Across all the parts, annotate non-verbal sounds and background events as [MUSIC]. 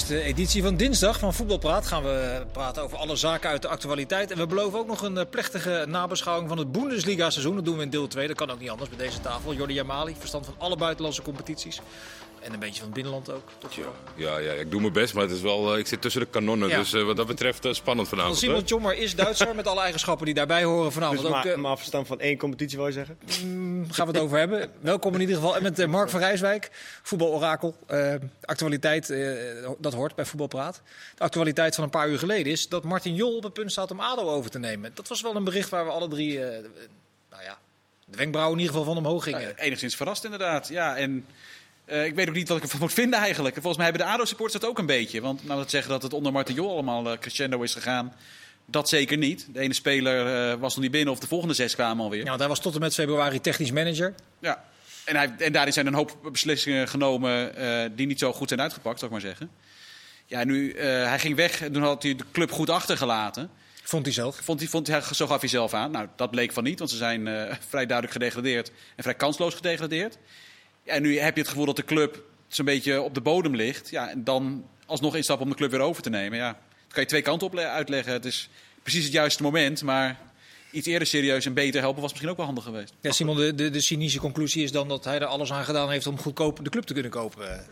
is de editie van dinsdag van Voetbalpraat. Gaan we praten over alle zaken uit de actualiteit. En we beloven ook nog een eh, plechtige nabeschouwing van het Bundesliga-seizoen. Dat doen we in deel 2. Dat kan ook niet anders bij deze tafel. Jordi Jamali, verstand van alle buitenlandse competities. En een beetje van het binnenland ook. Tot ja, ja, ja, ik doe mijn best, maar het is wel, uh, ik zit tussen de kanonnen. Ja. Dus uh, wat dat betreft uh, spannend vanavond. Simon Tjommer is Duitser met alle eigenschappen die daarbij horen vanavond. Dus maar, ook, maar verstand van één competitie, wou je zeggen? Mm, gaan we het over hebben. [LAUGHS] Welkom in ieder geval. En met Mark van Rijswijk, voetbalorakel. actualiteit, dat hoort bij Voetbalpraat. De actualiteit van een paar uur geleden is dat Martin Jol op het punt staat om ADO over te nemen. Dat was wel een bericht waar we alle drie, nou ja, de wenkbrauwen in ieder geval van omhoog gingen. enigszins verrast inderdaad, ja. En... Uh, ik weet ook niet wat ik ervan moet vinden eigenlijk. Volgens mij hebben de ADO-supporters dat ook een beetje. Want nou, dat zeggen dat het onder Martin Jol allemaal uh, crescendo is gegaan. Dat zeker niet. De ene speler uh, was nog niet binnen of de volgende zes kwamen alweer. Ja, want hij was tot en met februari technisch manager. Ja, en, hij, en daarin zijn een hoop beslissingen genomen die niet zo goed zijn uitgepakt, zou ik maar zeggen. Ja, nu, hij ging weg en toen had hij de club goed achtergelaten. Vond hij zelf? Vond hij, vond hij, zo gaf hij zelf aan. Nou, dat bleek van niet, want ze zijn [LAUGHS] vrij duidelijk gedegradeerd en vrij kansloos gedegradeerd. En nu heb je het gevoel dat de club zo'n beetje op de bodem ligt. Ja, en dan alsnog instappen om de club weer over te nemen. Ja, dat kan je twee kanten op uitleggen. Het is precies het juiste moment, maar iets eerder serieus en beter helpen was misschien ook wel handig geweest. Ja, Simon, de, de, de cynische conclusie is dan dat hij er alles aan gedaan heeft om goedkoop de club te kunnen kopen.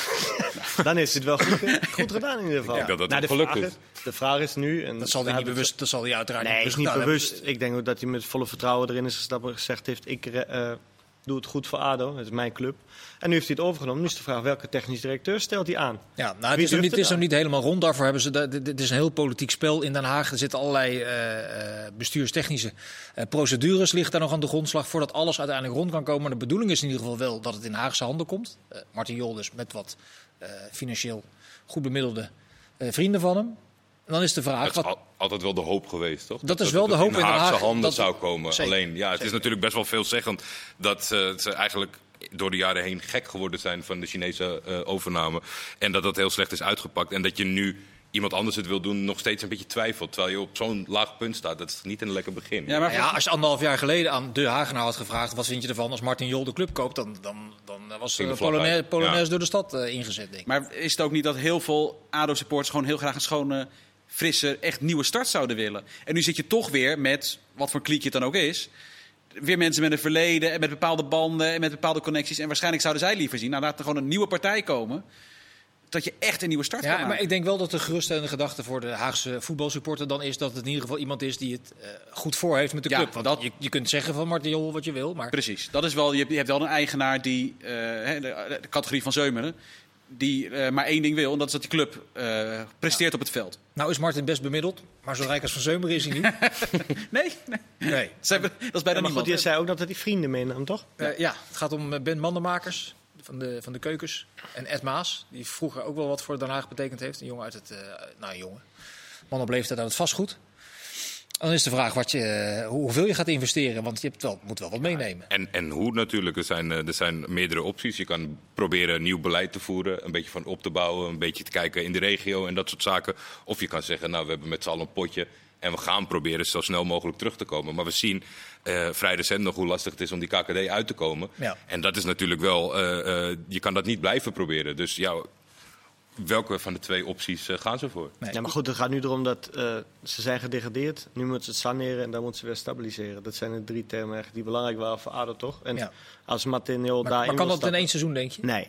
[LAUGHS] dan is het wel goed, goed gedaan in ieder geval. Ja, dat dat nou, de, vraag is, de vraag is nu... En dat zal hij niet bewust, dat zal hij uiteraard nee, niet bewust. niet bewust. Ik denk ook dat hij met volle vertrouwen erin is gestapt en gezegd heeft... ik uh, doe het goed voor ADO, het is mijn club. En nu heeft hij het overgenomen. Nu is de vraag welke technisch directeur stelt hij aan? Ja, nou, het is, nog niet, het is nog niet helemaal rond. Daarvoor hebben ze. Dit is een heel politiek spel in Den Haag. Er zitten allerlei uh, bestuurstechnische uh, procedures liggen daar nog aan de grondslag voordat alles uiteindelijk rond kan komen. Maar de bedoeling is in ieder geval wel dat het in Haagse handen komt. Martin Jol dus met wat financieel goed bemiddelde vrienden van hem. En dan is de vraag. Het is altijd wel de hoop geweest, toch? Dat, is wel de hoop in, de Haagse handen dat, zou komen. Alleen, ja, het is natuurlijk best wel veelzeggend dat uh, ze eigenlijk door de jaren heen gek geworden zijn van de Chinese uh, overname. En dat dat heel slecht is uitgepakt. En dat je nu iemand anders het wil doen, nog steeds een beetje twijfelt. Terwijl je op zo'n laag punt staat. Dat is niet een lekker begin. Ja, maar ja, als je anderhalf jaar geleden aan de Hagenaar had gevraagd... wat vind je ervan als Martin Jol de club koopt... dan, dan, dan was de Polonaise, Polonaise door de stad uh, ingezet, denk ik. Maar is het ook niet dat heel veel ADO-supporters... gewoon heel graag een schone frisse, echt nieuwe start zouden willen. En nu zit je toch weer met, wat voor kliekje het dan ook is... weer mensen met een verleden en met bepaalde banden en met bepaalde connecties. En waarschijnlijk zouden zij liever zien, nou laat er gewoon een nieuwe partij komen... Dat je echt een nieuwe start ja, Maar ik denk wel dat de geruststellende gedachte voor de Haagse voetbalsupporter dan is dat het in ieder geval iemand is die het uh, goed voor heeft met de club. Want dat... je, je kunt zeggen van Martin Jol wat je wil. Maar... Precies, dat is wel, je, hebt, je hebt wel een eigenaar die, uh, de, de, categorie van Zeumeren, die uh, maar één ding wil, en dat is dat die club uh, presteert ja. op het veld. Nou is Martin best bemiddeld, maar zo rijk als Van Zeumer is hij niet. [LAUGHS] nee, nee. nee. Hebben, dat is bijna ja, maar goed, je zei ook dat hij vrienden meenam, toch? Uh, ja, het gaat om Ben Mandenmakers van de, van de Keukens en Ed Maas, die vroeger ook wel wat voor Den Haag betekend heeft. Een jongen uit het, nou jongen, man op leeftijd uit het vastgoed. Dan is de vraag wat je, hoeveel je gaat investeren, want je hebt wel, moet wel wat meenemen. En, en hoe natuurlijk. Er zijn, er zijn meerdere opties. Je kan proberen nieuw beleid te voeren, een beetje van op te bouwen, een beetje te kijken in de regio en dat soort zaken. Of je kan zeggen, nou we hebben met z'n allen een potje en we gaan proberen zo snel mogelijk terug te komen. Maar we zien uh, vrij recent nog hoe lastig het is om die KKD uit te komen. Ja. En dat is natuurlijk wel, uh, uh, je kan dat niet blijven proberen. Dus ja, welke van de twee opties uh, gaan ze voor? Nee. Ja, maar goed, het gaat nu erom dat uh, ze zijn gedegradeerd. Nu moeten ze het saneren en dan moeten ze weer stabiliseren. Dat zijn de drie termen die belangrijk waren voor ADO, toch? En ja. als Martin Jol daarin Maar kan dat in één seizoen, denk je? Nee.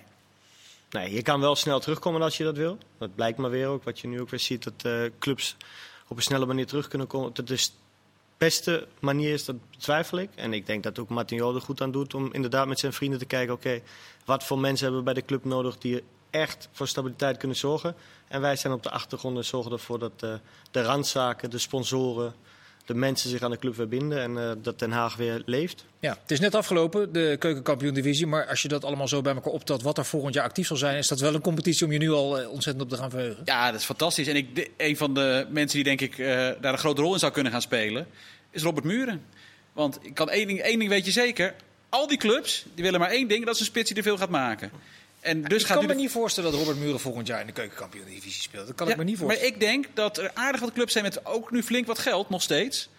Nee, je kan wel snel terugkomen als je dat wil. Dat blijkt maar weer ook. Wat je nu ook weer ziet, dat uh, clubs op een snelle manier terug kunnen komen. Dat is de beste manier is, dat betwijfel ik. En ik denk dat ook Martin Jol er goed aan doet om inderdaad met zijn vrienden te kijken... oké, okay, wat voor mensen hebben we bij de club nodig die echt voor stabiliteit kunnen zorgen. En wij zijn op de achtergrond en zorgen ervoor dat uh, de randzaken, de sponsoren, de mensen zich aan de club weer binden en uh, dat Den Haag weer leeft. Ja, het is net afgelopen, de keukenkampioen-divisie. Maar als je dat allemaal zo bij elkaar optelt, wat er volgend jaar actief zal zijn, is dat wel een competitie om je nu al uh, ontzettend op te gaan verheugen. Ja, dat is fantastisch. En ik, de, een van de mensen die denk ik daar een grote rol in zou kunnen gaan spelen, is Robert Muren. Want ik kan één ding, één ding weet je zeker. Al die clubs die willen maar één ding, dat is een spits die er veel gaat maken. En dus ik gaat kan me niet voorstellen dat Robert Muren volgend jaar in de keukenkampioen-divisie speelt. Dat kan ja, ik me niet voorstellen. Maar ik denk dat er aardig wat clubs zijn met ook nu flink wat geld, nog steeds.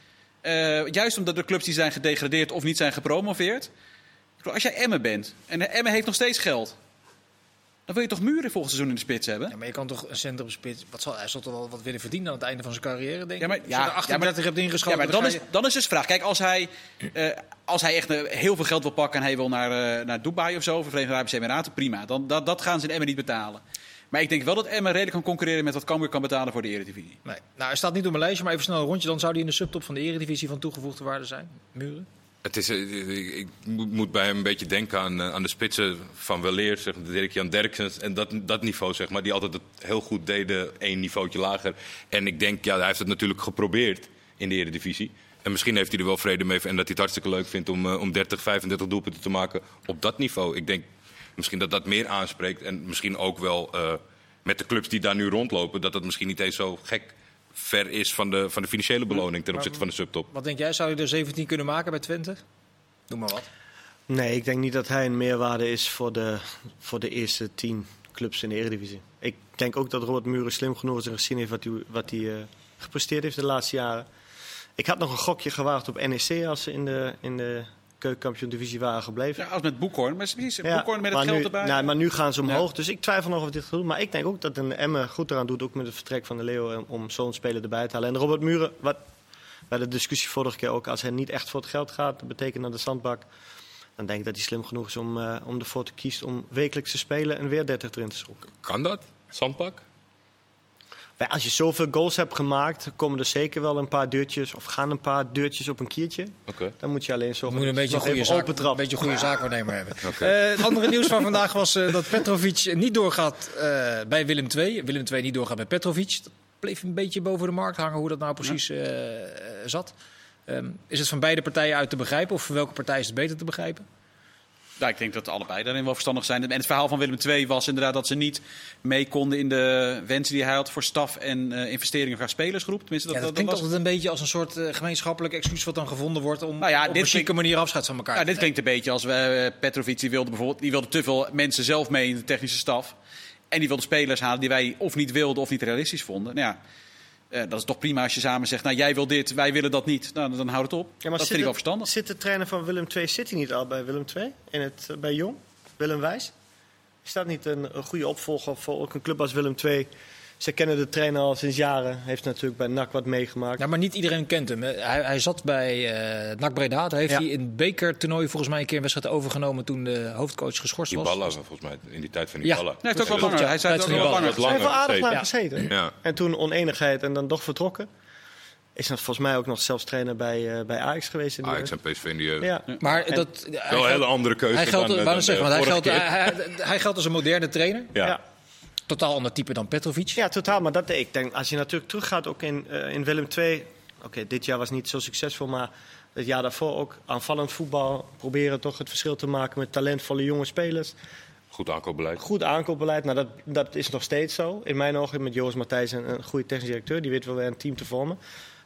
Uh, juist omdat de clubs die zijn gedegradeerd of niet zijn gepromoveerd. Als jij Emmen bent en Emmen heeft nog steeds geld. Dan wil je toch Muren volgend seizoen in de spits hebben? Ja, maar je kan toch een centrumspits... Wat zal, hij zal toch wel wat willen verdienen aan het einde van zijn carrière, denk Ja, maar- ik? ja, er ja, 38 maar- hebt ingeschoten... Ja, maar dan is, dan is dus de vraag. Kijk, als hij, eh, als hij echt eh, heel veel geld wil pakken en hij wil naar, eh, naar Dubai of zo, of Verenigde Arabische Emiraten, prima. Dan, dat, dat gaan ze in Emmen niet betalen. Maar ik denk wel dat Emmen redelijk kan concurreren met wat Cambuur kan betalen voor de Eredivisie. Nee. Nou, hij staat niet op mijn lijstje, maar even snel een rondje. Dan zou hij in de subtop van de eredivisie van toegevoegde waarde zijn. Muren? Het is, eh, ik moet bij hem een beetje denken aan, eh, aan de spitsen van Weleer, zeg Dirk-Jan Derksens. En dat, dat niveau, zeg maar, die altijd het heel goed deden, één niveautje lager. En ik denk, ja, hij heeft het natuurlijk geprobeerd in de Eredivisie. En misschien heeft hij er wel vrede mee en dat hij het hartstikke leuk vindt om, eh, om 30, 35 doelpunten te maken op dat niveau. Ik denk misschien dat dat meer aanspreekt. En misschien ook wel met de clubs die daar nu rondlopen, dat het misschien niet eens zo gek ver is van de, van de financiële beloning ten opzichte van de subtop. Wat denk jij? Zou je er 17 kunnen maken bij Twente? Doe maar wat. Nee, ik denk niet dat hij een meerwaarde is voor de, voor de eerste tien clubs in de Eredivisie. Ik denk ook dat Robert Muren slim genoeg is en gezien heeft wat hij, wat hij eh, gepresteerd heeft de laatste jaren. Ik had nog een gokje gewaagd op NEC als ze in de, in de keukenkampioen-divisie waren gebleven. Ja, als met Boekhoorn. Maar precies, Ja, Boekhoorn met het geld nu, erbij. nou, maar nu gaan ze omhoog, Ja. dus ik twijfel nog of dit gaat doen. Maar ik denk ook dat een Emmen goed eraan doet, ook met het vertrek van de Leeuw, eh, om zo'n speler erbij te halen. En Robert Muren, wat bij de discussie vorige keer ook, als hij niet echt voor het geld gaat, dat betekent naar de zandbak. Dan denk ik dat hij slim genoeg is om, eh, om ervoor te kiezen om wekelijks te spelen en weer 30 erin te schokken. Kan dat? Zandpak? Als je zoveel goals hebt gemaakt, komen er zeker wel een paar deurtjes, of gaan een paar deurtjes op een kiertje. Oké. Dan moet je alleen zo een beetje goede, zaak, open een beetje goede zaakwaarnemer hebben. [LAUGHS] Eh, het andere nieuws van vandaag was eh, dat Petrovic niet doorgaat eh, bij Willem II. Willem II niet doorgaat bij Petrovic. Dat bleef een beetje boven de markt hangen hoe dat nou precies zat. Ehm, is het van beide partijen uit te begrijpen? Of voor welke partij is het beter te begrijpen? Ja, ik denk dat allebei daarin wel verstandig zijn. En het verhaal van Willem II was inderdaad dat ze niet mee konden in de wensen die hij had voor staf en eh, investeringen haar spelersgroep. Tenminste, dat, Ja, dat dat, klinkt altijd een beetje als een soort eh, gemeenschappelijk excuus wat dan gevonden wordt om Nou ja, op dit een klinkt- manier afscheid van elkaar Ja, te dit klinkt een beetje als we, eh, Petrovic die wilde bijvoorbeeld die wilde te veel mensen zelf mee in de technische staf. En die wilde spelers halen die wij of niet wilden of niet realistisch vonden. Nou ja, eh, dat is toch prima als je samen zegt, nou jij wil dit, wij willen dat niet. Nou, dan houd het op. Ja, dat vind ik wel verstandig. Zit de trainer van Willem II zit hij niet al bij Willem II? In het, eh, bij Jong? Willem Wijs? Is dat niet een, een goede opvolger voor ook een club als Willem II? Ze kennen de trainer al sinds jaren. Heeft natuurlijk bij NAC wat meegemaakt. Ja, maar niet iedereen kent hem. Hij, hij zat bij eh NAC Breda. Daar heeft Ja. hij in het bekertoernooi volgens mij een keer een wedstrijd overgenomen toen de hoofdcoach geschorst Die was. ballen, volgens mij, in die tijd van die Ja. ballen. Nee, hij heeft ook wel langer. Hij zei het ook wel die langer. Hij heeft wel aardig lang gezeten. Ja. En toen oneenigheid en dan toch vertrokken. Is dat volgens mij ook nog zelfs trainer bij, eh, bij Ajax geweest. In die Ajax en PSV in die jeugd. ja. Maar En- dat, Wel een hele andere keuze hij geldt, dan, eh, dan zeggen, de geldt, hij geldt als een moderne trainer. Ja. Totaal ander type dan Petrovic. Ja, totaal. Maar dat, ik denk, als je natuurlijk teruggaat ook in, eh, in Willem II. Oké, dit jaar was niet zo succesvol, maar het jaar daarvoor ook aanvallend voetbal. Proberen toch het verschil te maken met talentvolle jonge spelers. Goed aankoopbeleid. Goed aankoopbeleid, nou dat, dat is nog steeds zo. In mijn ogen met Joost Matthijs een, een goede technisch directeur. Die weet wel weer een team te vormen.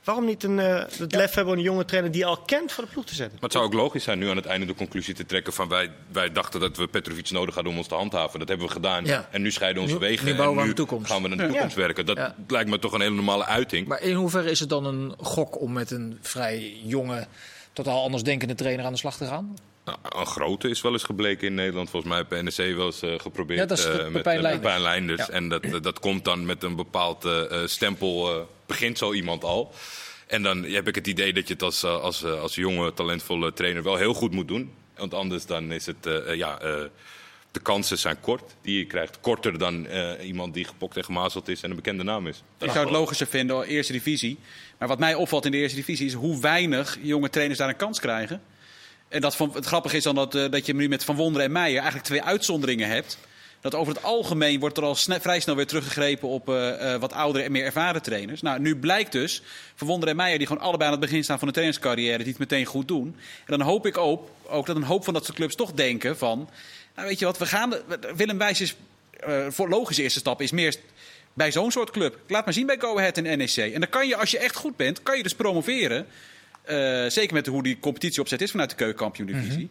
Waarom niet een, eh, het lef hebben om een jonge trainer die je al kent voor de ploeg te zetten? Maar het zou ook logisch zijn nu aan het einde de conclusie te trekken van wij, wij dachten dat we Petrovic nodig hadden om ons te handhaven. Dat hebben we gedaan. Ja. En nu scheiden onze Nu- wegen. nu en toekomst. gaan we naar de toekomst werken. Dat Ja. lijkt me toch een hele normale uiting. Maar in hoeverre is het dan een gok om met een vrij jonge, totaal anders denkende trainer aan de slag te gaan? Nou, een grote is wel eens gebleken in Nederland. Volgens mij heeft NEC wel eens eh, geprobeerd Ja, dat is eh, Pepijn met Leinders. uh, Pepijn Leinders. Ja. En dat, eh, dat komt dan met een bepaald eh, eh, stempel. eh, begint zo iemand al. En dan heb ik het idee dat je het als, eh, als, eh, als jonge, talentvolle trainer wel heel goed moet doen. Want anders dan is het, eh, eh, ja, eh, de kansen zijn kort. Die je krijgt korter dan eh, iemand die gepokt en gemazeld is en een bekende naam is. Ik zou het logischer vinden, eerste divisie. Maar wat mij opvalt in de eerste divisie is hoe weinig jonge trainers daar een kans krijgen. En dat van, het grappige is dan dat, eh, dat je nu met Van Wonderen en Meijer eigenlijk twee uitzonderingen hebt. Dat over het algemeen wordt er al vrij snel weer teruggegrepen op eh, eh, wat oudere en meer ervaren trainers. Nou, nu blijkt dus Van Wonderen en Meijer, die gewoon allebei aan het begin staan van de trainerscarrière, die het meteen goed doen. En dan hoop ik ook, ook dat een hoop van dat soort clubs toch denken van, nou weet je wat, we gaan, Willem Wijs is, voor logische eerste stap is meer bij zo'n soort club. Laat maar zien bij Go Ahead en NEC. En dan kan je, als je echt goed bent, kan je dus promoveren. Eh, zeker met hoe die competitie opzet is vanuit de keukenkampioen-divisie.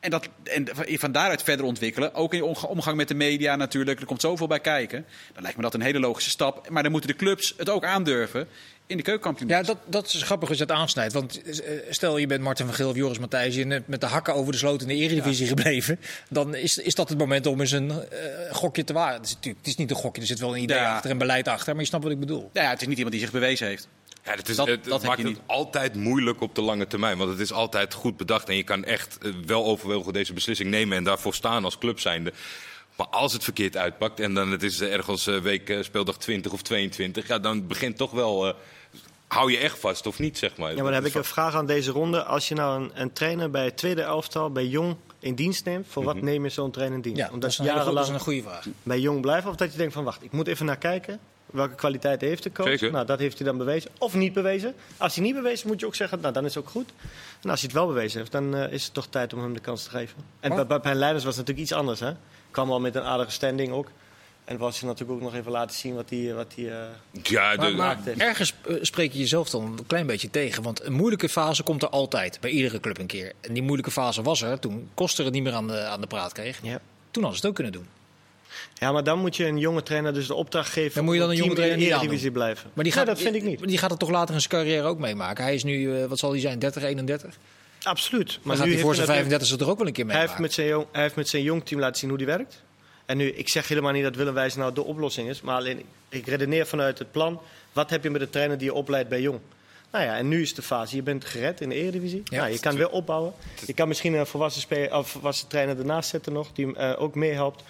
En, dat, en van daaruit verder ontwikkelen. Ook in je omga- omgang met de media natuurlijk. Er komt zoveel bij kijken. Dan lijkt me dat een hele logische stap. Maar dan moeten de clubs het ook aandurven. in de keukenkampioen. Ja, dat, dat is grappig als je het aansnijdt. Want eh, stel je bent Martin van Geel of Joris Matthijs... met de hakken over de sloot in de eredivisie gebleven... dan is, is dat het moment om eens een eh, gokje te wagen. Het is, natuurlijk, het is niet een gokje, er zit wel een idee Ja. achter en beleid achter. Maar je snapt wat ik bedoel. Ja, het is niet iemand die zich bewezen heeft. Ja, dat is, Dat- het, dat maakt het niet. altijd moeilijk op de lange termijn. Want het is altijd goed bedacht. En je kan echt eh, wel overwogen deze beslissing nemen en daarvoor staan als club zijnde. Maar als het verkeerd uitpakt en dan het is ergens eh, week eh, speeldag 20 of 22, ja, dan begint toch wel. eh, hou je echt vast of niet, zeg maar. Ja, maar dan heb ik een vraag aan deze ronde. Als je nou een, een trainer bij het tweede elftal, bij Jong, in dienst neemt, voor wat neem je zo'n trainer in dienst? Ja, dat Omdat is, je een hele goe- dat is een goede vraag. bij Jong blijft, of dat je denkt van wacht, ik moet even naar kijken. Welke kwaliteit heeft de coach? Zeker. Nou, dat heeft hij dan bewezen. Of niet bewezen. Als hij niet bewezen, moet je ook zeggen, nou, dan is het ook goed. En als hij het wel bewezen heeft, dan eh, is het toch tijd om hem de kans te geven. En bij, bij Pijn Leiders was het natuurlijk iets anders. Hè? Kwam al met een aardige standing ook. En was je natuurlijk ook nog even laten zien wat hij... Wat hij eh, Ja, de, maar- ergens eh, spreek je jezelf dan een klein beetje tegen. Want een moeilijke fase komt er altijd, bij iedere club een keer. En die moeilijke fase was er toen Koster het niet meer aan de, aan de praat kreeg. ja. Toen hadden ze het ook kunnen doen. Ja, maar dan moet je een jonge trainer dus de opdracht geven... Dan moet je dan een jonge team in trainer de Eredivisie blijven. Maar die gaat, dat vind ik niet. maar Die gaat het toch later in zijn carrière ook meemaken. Hij is nu, eh, wat zal hij zijn, 30, 31? Absoluut. Maar Maar gaat nu hij voor zijn hij natuurlijk- 35 er ook wel een keer Hij heeft, met zijn jong, hij heeft met zijn jong team laten zien hoe die werkt. En nu, ik zeg helemaal niet dat Willem Wijs nou de oplossing is. Maar alleen, ik redeneer vanuit het plan. Wat heb je met de trainer die je opleidt bij jong? Nou ja, en nu is de fase. Je bent gered in de Eredivisie. Ja. nou, je kan weer opbouwen. Je kan misschien een volwassen, speler, of volwassen trainer ernaast zetten nog. Die hem eh, ook meehelpt.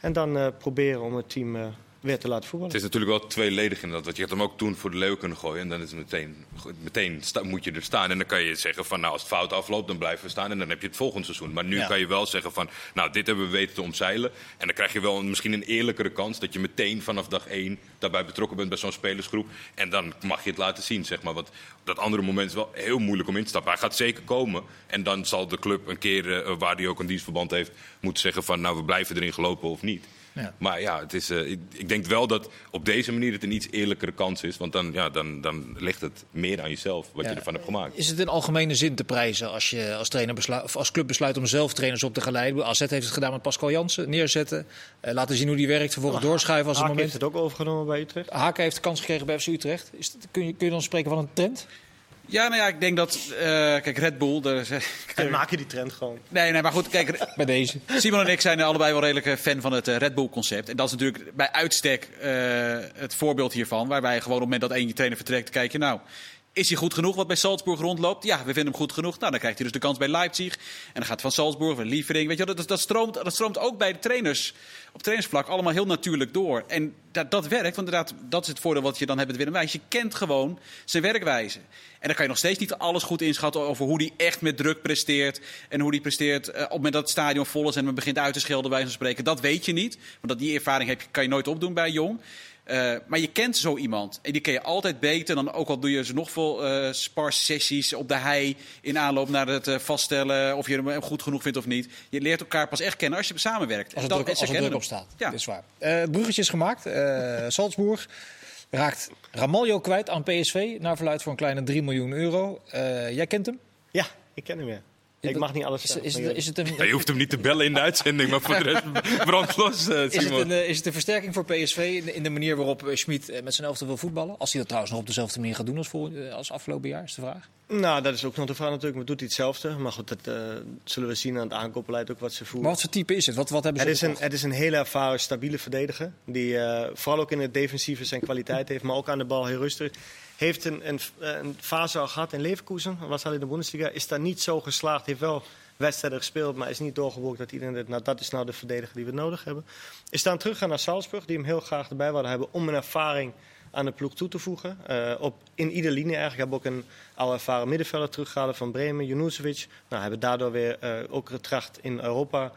En dan eh, proberen om het team eh, weer te laten voetballen. Het is natuurlijk wel tweeledig inderdaad. Want je had hem ook toen voor de leeuw kunnen gooien. En dan is het meteen, meteen sta- moet je er staan. En dan kan je zeggen van nou als het fout afloopt, dan blijven we staan. En dan heb je het volgende seizoen. Maar nu Ja. kan je wel zeggen van nou dit hebben we weten te omzeilen. En dan krijg je wel een, misschien een eerlijkere kans. Dat je meteen vanaf dag één daarbij betrokken bent bij zo'n spelersgroep. En dan mag je het laten zien zeg maar. Want op dat andere moment is wel heel moeilijk om in te stappen. Hij gaat zeker komen. En dan zal de club een keer eh, waar hij ook een dienstverband heeft moeten zeggen van nou we blijven erin gelopen of niet. Ja. Maar ja, het is, eh, ik, ik denk wel dat op deze manier het een iets eerlijkere kans is. Want dan, ja, dan, dan ligt het meer aan jezelf wat Ja. je ervan hebt gemaakt. Is het in algemene zin te prijzen als je als, trainer besluit, of als club besluit om zelf trainers op te gaan leiden? AZ heeft het gedaan met Pascal Jansen. Neerzetten, eh, laten zien hoe die werkt, vervolgens doorschuiven als het Haak heeft moment. het ook overgenomen bij Utrecht. Haken heeft de kans gekregen bij FC Utrecht. Is kun, je, kun je dan spreken van een trend? Ja, nou ja, ik denk dat... eh, kijk, Red Bull... Daar, [LAUGHS] En maken die trend gewoon. nee, nee, maar goed, kijk... Bij deze. Simon en ik zijn allebei wel redelijk eh, fan van het eh, Red Bull-concept. En dat is natuurlijk bij uitstek eh, het voorbeeld hiervan. Waarbij gewoon op het moment dat één je trainer vertrekt, kijk je nou... Is hij goed genoeg wat bij Salzburg rondloopt? Ja, we vinden hem goed genoeg. Nou, dan krijgt hij dus de kans bij Leipzig. En dan gaat van Salzburg, van Lievering. Weet je, dat, dat, stroomt, dat stroomt ook bij de trainers op trainersvlak allemaal heel natuurlijk door. En dat, dat werkt, want inderdaad, dat is het voordeel wat je dan hebt met Willem. Je kent gewoon zijn werkwijze. En dan kan je nog steeds niet alles goed inschatten over hoe hij echt met druk presteert. En hoe hij presteert eh, op het moment dat het stadion vol is en men begint uit te schelden, bij van spreken. Dat weet je niet. Want dat, die ervaring heb je, kan je nooit opdoen bij Jong. Eh, maar je kent zo iemand. En die ken je altijd beter dan ook al doe je ze nog veel eh sparsessies op de hei. In aanloop naar het eh, vaststellen of je hem goed genoeg vindt of niet. Je leert elkaar pas echt kennen als je samenwerkt. Als er Dat- druk, als er druk op staat. Ja. Dat is waar. Eh, het bruggetje is gemaakt. Eh, Salzburg raakt Ramaljo kwijt aan PSV. Naar verluid voor een kleine 3 miljoen euro. Eh, jij kent hem? Ja, ik ken hem weer. Ik mag niet alles Is, zeggen. is, het, is, het een, Ja, je hoeft hem niet te bellen in de uitzending, maar voor de rest [LAUGHS] brand los, eh, is, het Simon. een, eh, is het een versterking voor PSV in de, in de manier waarop eh, Schmid met zijn elftal wil voetballen? Als hij dat trouwens nog op dezelfde manier gaat doen als, voor, als afgelopen jaar, is de vraag. Nou, dat is ook nog de vraag natuurlijk. Maar doet hij hetzelfde? Maar goed, dat eh, zullen we zien aan het aankoopbeleid ook wat ze voeren. Maar wat voor type is het? Wat, wat hebben ze Het is, een, het is een hele ervaren, stabiele verdediger. Die eh, vooral ook in het defensieve zijn kwaliteit heeft, maar ook aan de bal heel rustig. Heeft een, een, een fase al gehad in Leverkusen, was al in de Bundesliga. Is daar niet zo geslaagd. Heeft wel wedstrijden gespeeld, maar is niet doorgeboekt dat iedereen denkt, nou dat is nou de verdediger die we nodig hebben. Is dan teruggaan naar Salzburg, die hem heel graag erbij wilden hebben om een ervaring aan de ploeg toe te voegen. Eh, op, in ieder linie eigenlijk. Hebben ook een al ervaren middenvelder teruggehaald van Bremen, Junuzovic. Nou, hebben daardoor weer eh, ook getracht in Europa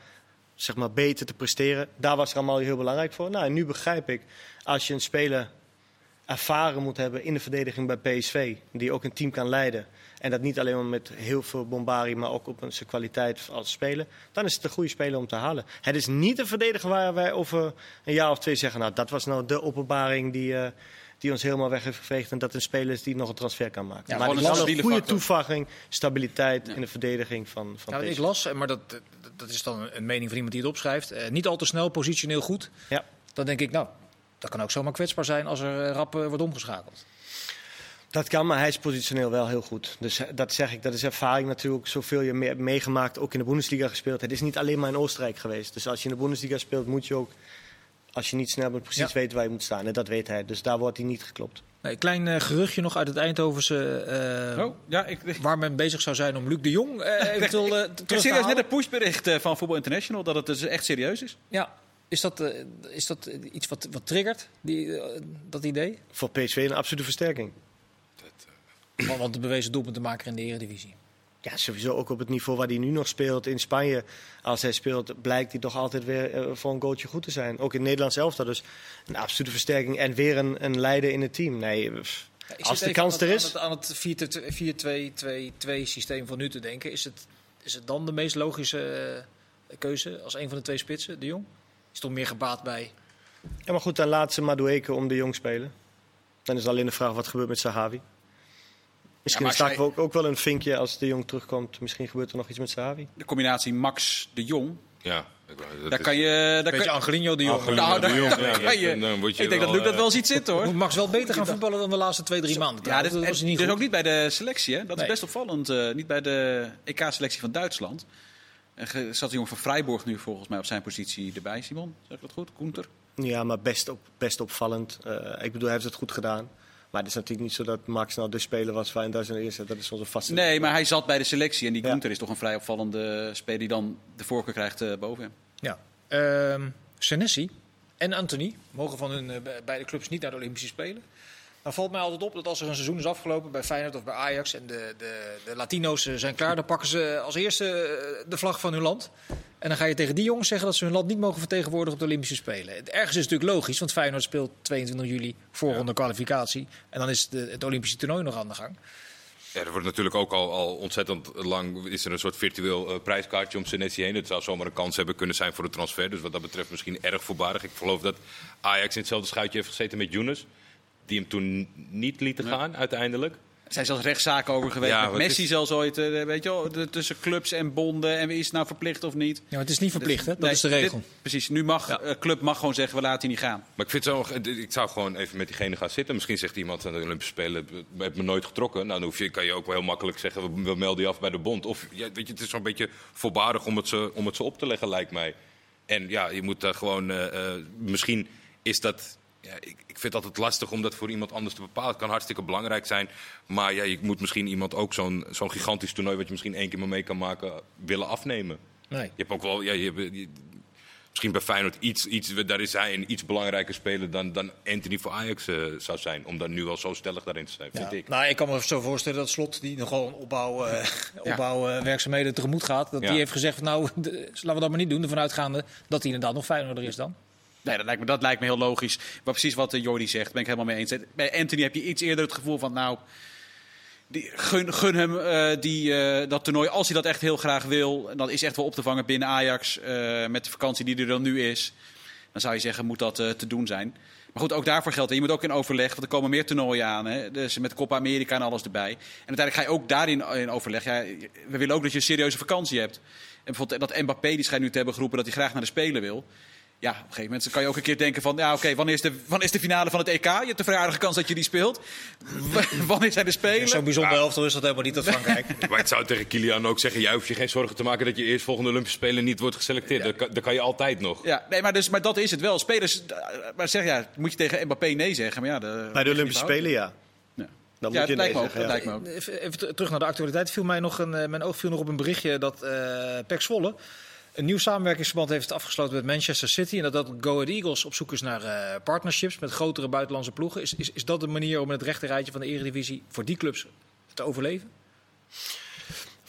zeg maar, beter te presteren. Daar was Ramaljo heel belangrijk voor. Nou, en nu begrijp ik, als je een speler ervaren moet hebben in de verdediging bij PSV, die ook een team kan leiden, en dat niet alleen maar met heel veel bombarie, maar ook op zijn kwaliteit als speler, dan is het een goede speler om te halen. Het is niet een verdediger waar wij over een jaar of twee zeggen, nou, dat was nou de openbaring die... eh, die ons helemaal weg heeft geveegd. En dat een speler is die nog een transfer kan maken. Ja, maar het een is wel een goede toevoeging, stabiliteit in de verdediging van, van Nou, PSV. ik las, eh, maar dat, dat- is dan een mening van iemand die het opschrijft. eh, niet al te snel, positioneel goed. Ja. Dan denk ik, nou, dat kan ook zomaar kwetsbaar zijn als er eh, rap wordt omgeschakeld. Dat kan, maar hij is positioneel wel heel goed. Dus dat zeg ik, dat is ervaring natuurlijk. Zoveel je mee- meegemaakt, ook in de Bundesliga gespeeld. Het is niet alleen maar in Oostenrijk geweest. Dus als je in de Bundesliga speelt, moet je ook, als je niet snel bent, precies Ja. weten waar je moet staan. En dat weet hij. Dus daar wordt hij niet geklopt. Nee, klein eh, geruchtje nog uit het Eindhovense. eh, Oh, ja, ik, ik Waar men bezig zou zijn om Luc de Jong eh, [LAUGHS] eventueel eh, serieus net een pushbericht eh, van Voetbal International dat het dus echt serieus is. Ja, is dat, eh, is dat iets wat, wat triggert, die, dat idee? Voor PSV een absolute versterking. Want, want de bewezen doelpuntenmaker in de Eredivisie. Ja, sowieso ook op het niveau waar hij nu nog speelt in Spanje. Als hij speelt, blijkt hij toch altijd weer eh, voor een goaltje goed te zijn. Ook in Nederland zelf. Dat is een absolute versterking. En weer een, een leider in het team. Nee, pff, ik Als de kans er is. Aan het, aan het 4-2-2-2 systeem van nu te denken. Is het, is het dan de meest logische eh, keuze als een van de twee spitsen, de Jong? Is toch meer gebaat bij... Ja, maar goed, dan laat ze Madueke om de jong spelen. Dan is alleen de vraag wat gebeurt met Sahavi. Misschien zij- we ook, ook wel een vinkje als de jong terugkomt. Misschien gebeurt er nog iets met Sahavi. De combinatie Max de Jong, Ja, ik dat daar kan je... Daar Beetje kan, Angelino de Jong. Angelino nou, de daar, Jong, daar ja, kan je, dan word je ik denk dat Luc dat eh, wel ziet zitten hoor. Moet Max wel beter gaan voetballen dan de laatste twee, drie maanden. Ja, dit, dat en was niet dus ook niet bij de selectie, hè? Dat Nee. is best opvallend. eh, niet bij de EK-selectie van Duitsland. Er ge- zat de jongen van Freiburg nu volgens mij op zijn positie erbij, Simon. Zeg ik dat goed? Koenter? Ja, maar best, op, best opvallend. Eh, ik bedoel, hij heeft het goed gedaan. Maar het is natuurlijk niet zo dat Max nou de speler was waar in Duitsland eerst. Dat is onze vaste. Nee, maar hij zat bij de selectie. En die Ja. Is toch een vrij opvallende speler die dan de voorkeur krijgt eh, boven hem. Ja. Ehm Senesi en Anthony mogen van hun eh, be- beide clubs niet naar de Olympische Spelen. Dan valt mij altijd op dat als er een seizoen is afgelopen bij Feyenoord of bij Ajax en de, de, de Latino's eh, zijn klaar, dan pakken ze als eerste eh, de vlag van hun land. En dan ga je tegen die jongens zeggen dat ze hun land niet mogen vertegenwoordigen op de Olympische Spelen. Het ergens is natuurlijk logisch, want Feyenoord speelt 22 juli voorronde kwalificatie. En dan is de, het Olympische toernooi nog aan de gang. Ja, er wordt natuurlijk ook al, al ontzettend lang is er een soort virtueel eh, prijskaartje om Senesi heen. Het zou zomaar een kans hebben kunnen zijn voor de transfer. Dus wat dat betreft misschien erg voorbarig. Ik geloof dat Ajax in hetzelfde schuitje heeft gezeten met Younes. Die hem toen niet lieten gaan uiteindelijk. Er zijn zelfs rechtszaken over geweest. Ja, met Messi is- zelfs ooit. eh, weet je wel, tussen clubs en bonden. En wie is het nou verplicht of niet? Ja, maar het is niet verplicht, hè? Dat Nee, is de regel. dit- precies. Nu mag Ja. eh, club mag gewoon zeggen, we laten die niet gaan. Maar ik, vind zo, ik zou gewoon even met diegene gaan zitten. Misschien zegt iemand aan de Olympische Spelen, "We hebben me nooit getrokken. Nou, dan hoef je, kan je ook wel heel makkelijk zeggen, we, we melden je af bij de bond. Of ja, weet je, het is zo'n beetje voorbarig om het, ze, om het ze op te leggen, lijkt mij. En ja, je moet daar gewoon, eh, eh, misschien is dat... Ja, ik, ik vind het altijd lastig om dat voor iemand anders te bepalen. Het kan hartstikke belangrijk zijn. Maar ja, je moet misschien iemand ook zo'n zo'n gigantisch toernooi... wat je misschien één keer maar mee kan maken, willen afnemen. Nee. Je hebt ook wel, ja, je, hebt- je- misschien bij Feyenoord iets, iets, daar is hij een iets belangrijker speler dan, dan Anthony voor Ajax eh, zou zijn. Om daar nu al zo stellig daarin te zijn, vind Ja. ik. Nou, ik kan me zo voorstellen dat Slot, die nogal een opbouw, eh [LAUGHS] opbouwwerkzaamheden tegemoet gaat, dat Ja. die heeft gezegd: van, Nou, [LAUGHS] laten we dat maar niet doen. Ervan uitgaande dat hij inderdaad nog Feyenoorder is dan. Nee, dat lijkt me, dat lijkt me heel logisch. Maar precies wat eh, Jordi zegt, ben ik helemaal mee eens. Bij Anthony heb je iets eerder het gevoel van, nou, gun, gun hem eh, die, eh, dat toernooi als hij dat echt heel graag wil. En dat is echt wel op te vangen binnen Ajax eh, met de vakantie die er dan nu is. Dan zou je zeggen, moet dat eh, te doen zijn. Maar goed, ook daarvoor geldt. hè. Je moet ook in overleg, want er komen meer toernooien aan. Hè? Dus met Copa America en alles erbij. En uiteindelijk ga je ook daarin in overleg. We willen ook dat je een serieuze vakantie hebt. En bijvoorbeeld dat Mbappé, die schijnt nu te hebben geroepen dat hij graag naar de Spelen wil. Ja, op een gegeven moment kan je ook een keer denken van... ja, oké, wanneer, is de, wanneer is de finale van het EK? Je hebt een vrij aardige kans dat je die speelt. W- [LAUGHS] wanneer zijn de Spelen? Zo'n bijzonder elftal is dat helemaal niet, dat Frankrijk. [LAUGHS] Maar ik zou tegen Kilian ook zeggen, jij hoeft je geen zorgen te maken dat je eerst volgende Olympische Spelen niet wordt geselecteerd. Dat, kan, dat kan je altijd nog. Ja, nee, maar, dus, maar dat is het wel. Spelers, eh, maar zeg ja, moet je tegen Mbappé nee zeggen? Maar ja, de, Bij de Olympische Spelen, ja. Ja. Dan Ja, moet je dat lijkt me nee ook. zeggen, Dat ja. lijkt me ook. Even, even ter- terug naar de actualiteit. Viel mij nog een, eh, mijn oog viel nog op een berichtje dat eh Pek Zwolle een nieuw samenwerkingsverband heeft afgesloten met Manchester City. En dat dat Go Ahead Eagles op zoek is naar eh, partnerships met grotere buitenlandse ploegen. Is, is, is dat de manier om in het rechterrijtje van de Eredivisie voor die clubs te overleven?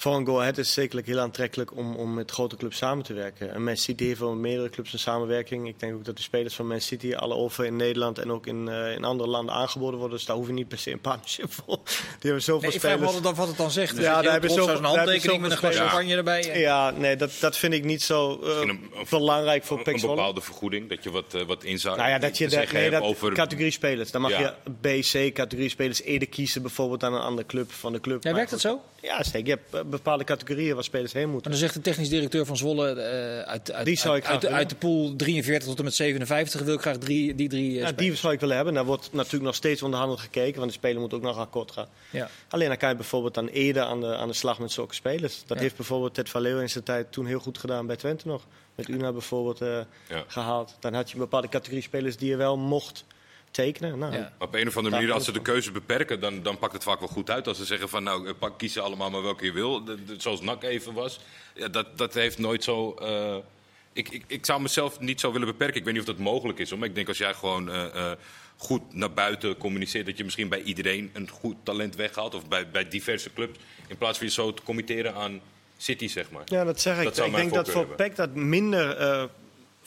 Voor een Go Ahead is het zekerlijk heel aantrekkelijk om, om met grote clubs samen te werken. En Man City heeft wel meerdere clubs een samenwerking. Ik denk ook dat de spelers van Man City alle over in Nederland en ook in, eh, in andere landen aangeboden worden. Dus daar hoef je niet per se een partnership voor. [LAUGHS] Die hebben zoveel Nee, ik vraag me spelers. wat het dan zegt. Ja, Ja, daar daar heb je heb zoveel- een handtekening met een glas spelers. champagne erbij. Ja, nee, dat, dat vind ik niet zo eh, een- belangrijk voor Een, Pek een bepaalde vergoeding, dat je wat, eh, wat inzet. Nou ja, dat je de, zeggen nee, hebt dat over... categorie spelers. Dan mag Ja. je B, C categorie spelers eerder kiezen bijvoorbeeld aan een andere club van de club. Ja, werkt dat zo? Ja, zeker. Je hebt, bepaalde categorieën waar spelers heen En moeten. dan zegt de technisch directeur van Zwolle eh, uit, uit, Die zou ik uit, de- uit de pool 43 tot en met 57 wil ik graag drie, die drie eh, Ja, die zou ik willen hebben. Daar wordt natuurlijk nog steeds onderhandeld gekeken, want de speler moet ook nog akkoord gaan. Ja. Alleen dan kan je bijvoorbeeld dan eerder aan de, aan de slag met zulke spelers. Dat Ja. heeft bijvoorbeeld Ted van Leeuwen in zijn tijd toen heel goed gedaan bij Twente nog. Met Una bijvoorbeeld eh, Ja. gehaald. Dan had je een bepaalde categorie spelers die je wel mocht tekenen. Nou, Ja. Maar op een of andere manier, als ze de keuze beperken, dan, dan pakt het vaak wel goed uit. Als ze zeggen van nou, pak, kies ze allemaal maar welke je wil. De- de- zoals NAC even was. Ja, dat, dat heeft nooit zo... eh, ik, ik, ik zou mezelf niet zo willen beperken. Ik weet niet of dat mogelijk is. hoor. Maar ik denk als jij gewoon eh, eh, goed naar buiten communiceert... dat je misschien bij iedereen een goed talent weghaalt. Of bij, bij diverse clubs. In plaats van je zo te committeren aan City, zeg maar. Ja, dat zeg ik. Dat ik denk dat voor voorkeur PEC dat minder eh,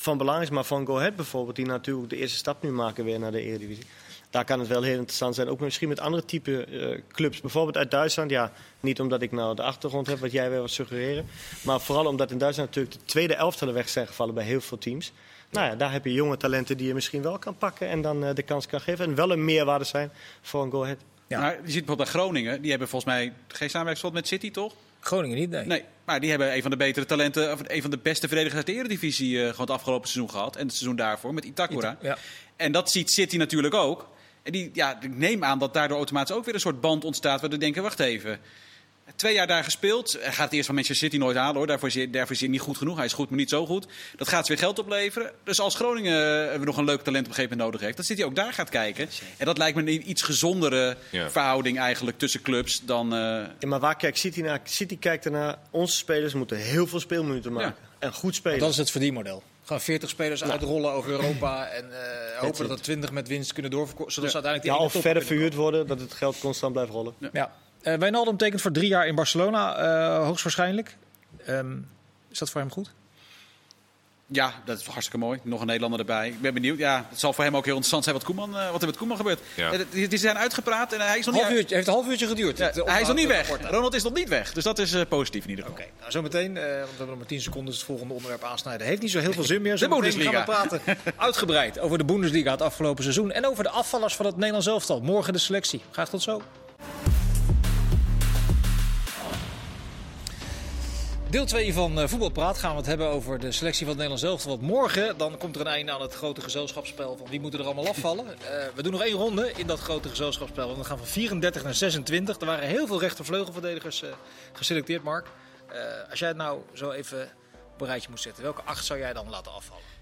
van belang is. Maar van Go Ahead bijvoorbeeld, die natuurlijk de eerste stap nu maken weer naar de Eredivisie. Daar kan het wel heel interessant zijn. Ook misschien met andere type eh, clubs. Bijvoorbeeld uit Duitsland. Ja, niet omdat ik nou de achtergrond heb wat jij weer wat suggereren. Maar vooral omdat in Duitsland natuurlijk de tweede elftallen weg zijn gevallen bij heel veel teams. Nou ja, daar heb je jonge talenten die je misschien wel kan pakken en dan eh, de kans kan geven. En wel een meerwaarde zijn voor een Go Ahead. Ja. Maar je ziet bijvoorbeeld bij Groningen, die hebben volgens mij geen samenwerkingsverband met City, toch? Groningen niet, nee. Nee, maar die hebben een van de betere talenten, of een van de beste verdedigers uit de Eredivisie eh, gewoon het afgelopen seizoen gehad. En het seizoen daarvoor met Itakura. Ja. En dat ziet City natuurlijk ook. En die, ja, ik neem aan dat daardoor automatisch ook weer een soort band ontstaat. Waar we denken, wacht even. Twee jaar daar gespeeld. Hij gaat het eerst van Manchester City nooit halen hoor. Daarvoor is, hij, daarvoor is hij niet goed genoeg. Hij is goed, maar niet zo goed. Dat gaat ze weer geld opleveren. Dus als Groningen eh, nog een leuk talent op een gegeven moment nodig heeft, dan zit hij ook daar gaat kijken. En dat lijkt me een iets gezondere Ja. verhouding eigenlijk tussen clubs dan. eh, Ja, maar waar kijkt City naar? City kijkt ernaar. Onze spelers moeten heel veel speelminuten maken. En goed spelen. Dat is het verdienmodel. Gewoon 40 spelers uitrollen over Europa [CLEARS THROAT] en eh, hopen dat er 20 met winst kunnen doorverkopen. Zodat ze uiteindelijk ja, die of ene top verder verhuurd worden, dat het geld constant blijft rollen. Ja. Eh Wijnaldum tekent voor drie jaar in Barcelona, eh, hoogstwaarschijnlijk. Ehm, is dat voor hem goed? Ja, dat is hartstikke mooi. Nog een Nederlander erbij. Ik ben benieuwd. Ja, het zal voor hem ook heel interessant zijn wat, Koeman, eh, wat er met Koeman gebeurt. Ja. Die, die zijn uitgepraat en hij is nog Half niet, uurtje, heeft een half uurtje geduurd. Ja, Het, hij is nog niet weg. rapport. Ronald is nog niet weg. Dus dat is eh, positief in ieder geval. Oké, nou zometeen, eh, want we hebben nog maar 10 seconden, het volgende onderwerp aansnijden. Heeft niet zo heel veel zin meer. [LAUGHS] De Zometeen Bundesliga. gaan we praten [LAUGHS] uitgebreid over de Bundesliga het afgelopen seizoen. En over de afvallers van het Nederlands elftal. Morgen de selectie. Graag tot zo. Deel 2 van eh, Voetbalpraat gaan we het hebben over de selectie van het Nederlands elftal. Want morgen dan komt er een einde aan het grote gezelschapsspel van wie moeten er allemaal afvallen. [LAUGHS] Eh, we doen nog één ronde in dat grote gezelschapsspel. Want we gaan van 34 naar 26. Er waren heel veel rechtervleugelverdedigers eh, geselecteerd, Mark. Als jij het nou zo even op een rijtje moet zetten, welke acht zou jij dan laten afvallen?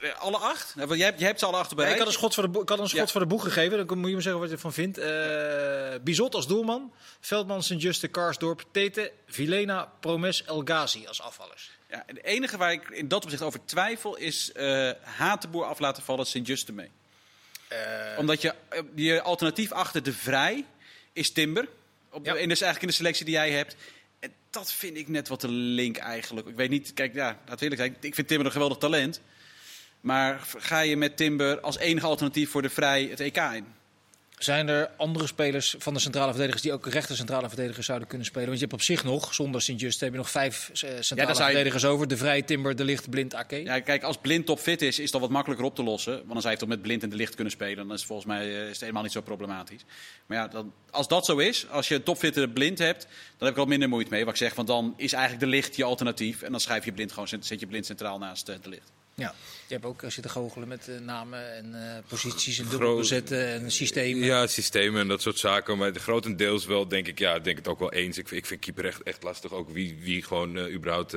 Eh, alle acht? Want jij, hebt- jij hebt ze alle acht erbij. Ja, ik had een schot voor de, ik had een schot Ja. voor de boeg gegeven. Dan moet je me zeggen wat je ervan vindt. Eh Bizot als doelman. Veldman, Sint-Juste, Karsdorp, Tete, Vilena, Promes, El Ghazi als afvallers. Ja, het enige waar ik in dat opzicht over twijfel is eh Hatenboer af laten vallen Sint-Juste mee. Omdat je, je alternatief achter de Vrij is Timber. Op, Ja. en dus eigenlijk in de selectie die jij hebt. En dat vind ik net wat te link eigenlijk. Ik weet niet, kijk, ja, laat eerlijk zijn. Ik vind Timber een geweldig talent. Maar ga je met Timber als enige alternatief voor de Vrij het EK in? Zijn er andere spelers van de centrale verdedigers die ook rechter centrale verdedigers zouden kunnen spelen? Want je hebt op zich nog, zonder Sint-Just, heb je nog vijf eh, centrale je- verdedigers over. De Vrij, Timber, De Licht, Blind, Ake. Ja, kijk, als Blind topfit is, is dat wat makkelijker op te lossen. Want dan zou je toch met Blind en de licht kunnen spelen. Dan is het volgens mij eh, is het helemaal niet zo problematisch. Maar ja, dan, als dat zo is, als je een topfitte Blind hebt, dan heb ik wel minder moeite mee. Wat ik zeg, want dan is eigenlijk de licht je alternatief. En dan schrijf je Blind gewoon, zet je Blind centraal naast eh, de licht. Ja. Je hebt ook zitten goochelen met eh, namen en eh, posities en dubbelbezetten en systemen. Ja, systemen en dat soort zaken. Maar grotendeels wel, denk ik, ja, denk het ook wel eens. Ik, vind- ik vind keeper echt, echt lastig. Ook wie, wie gewoon eh, überhaupt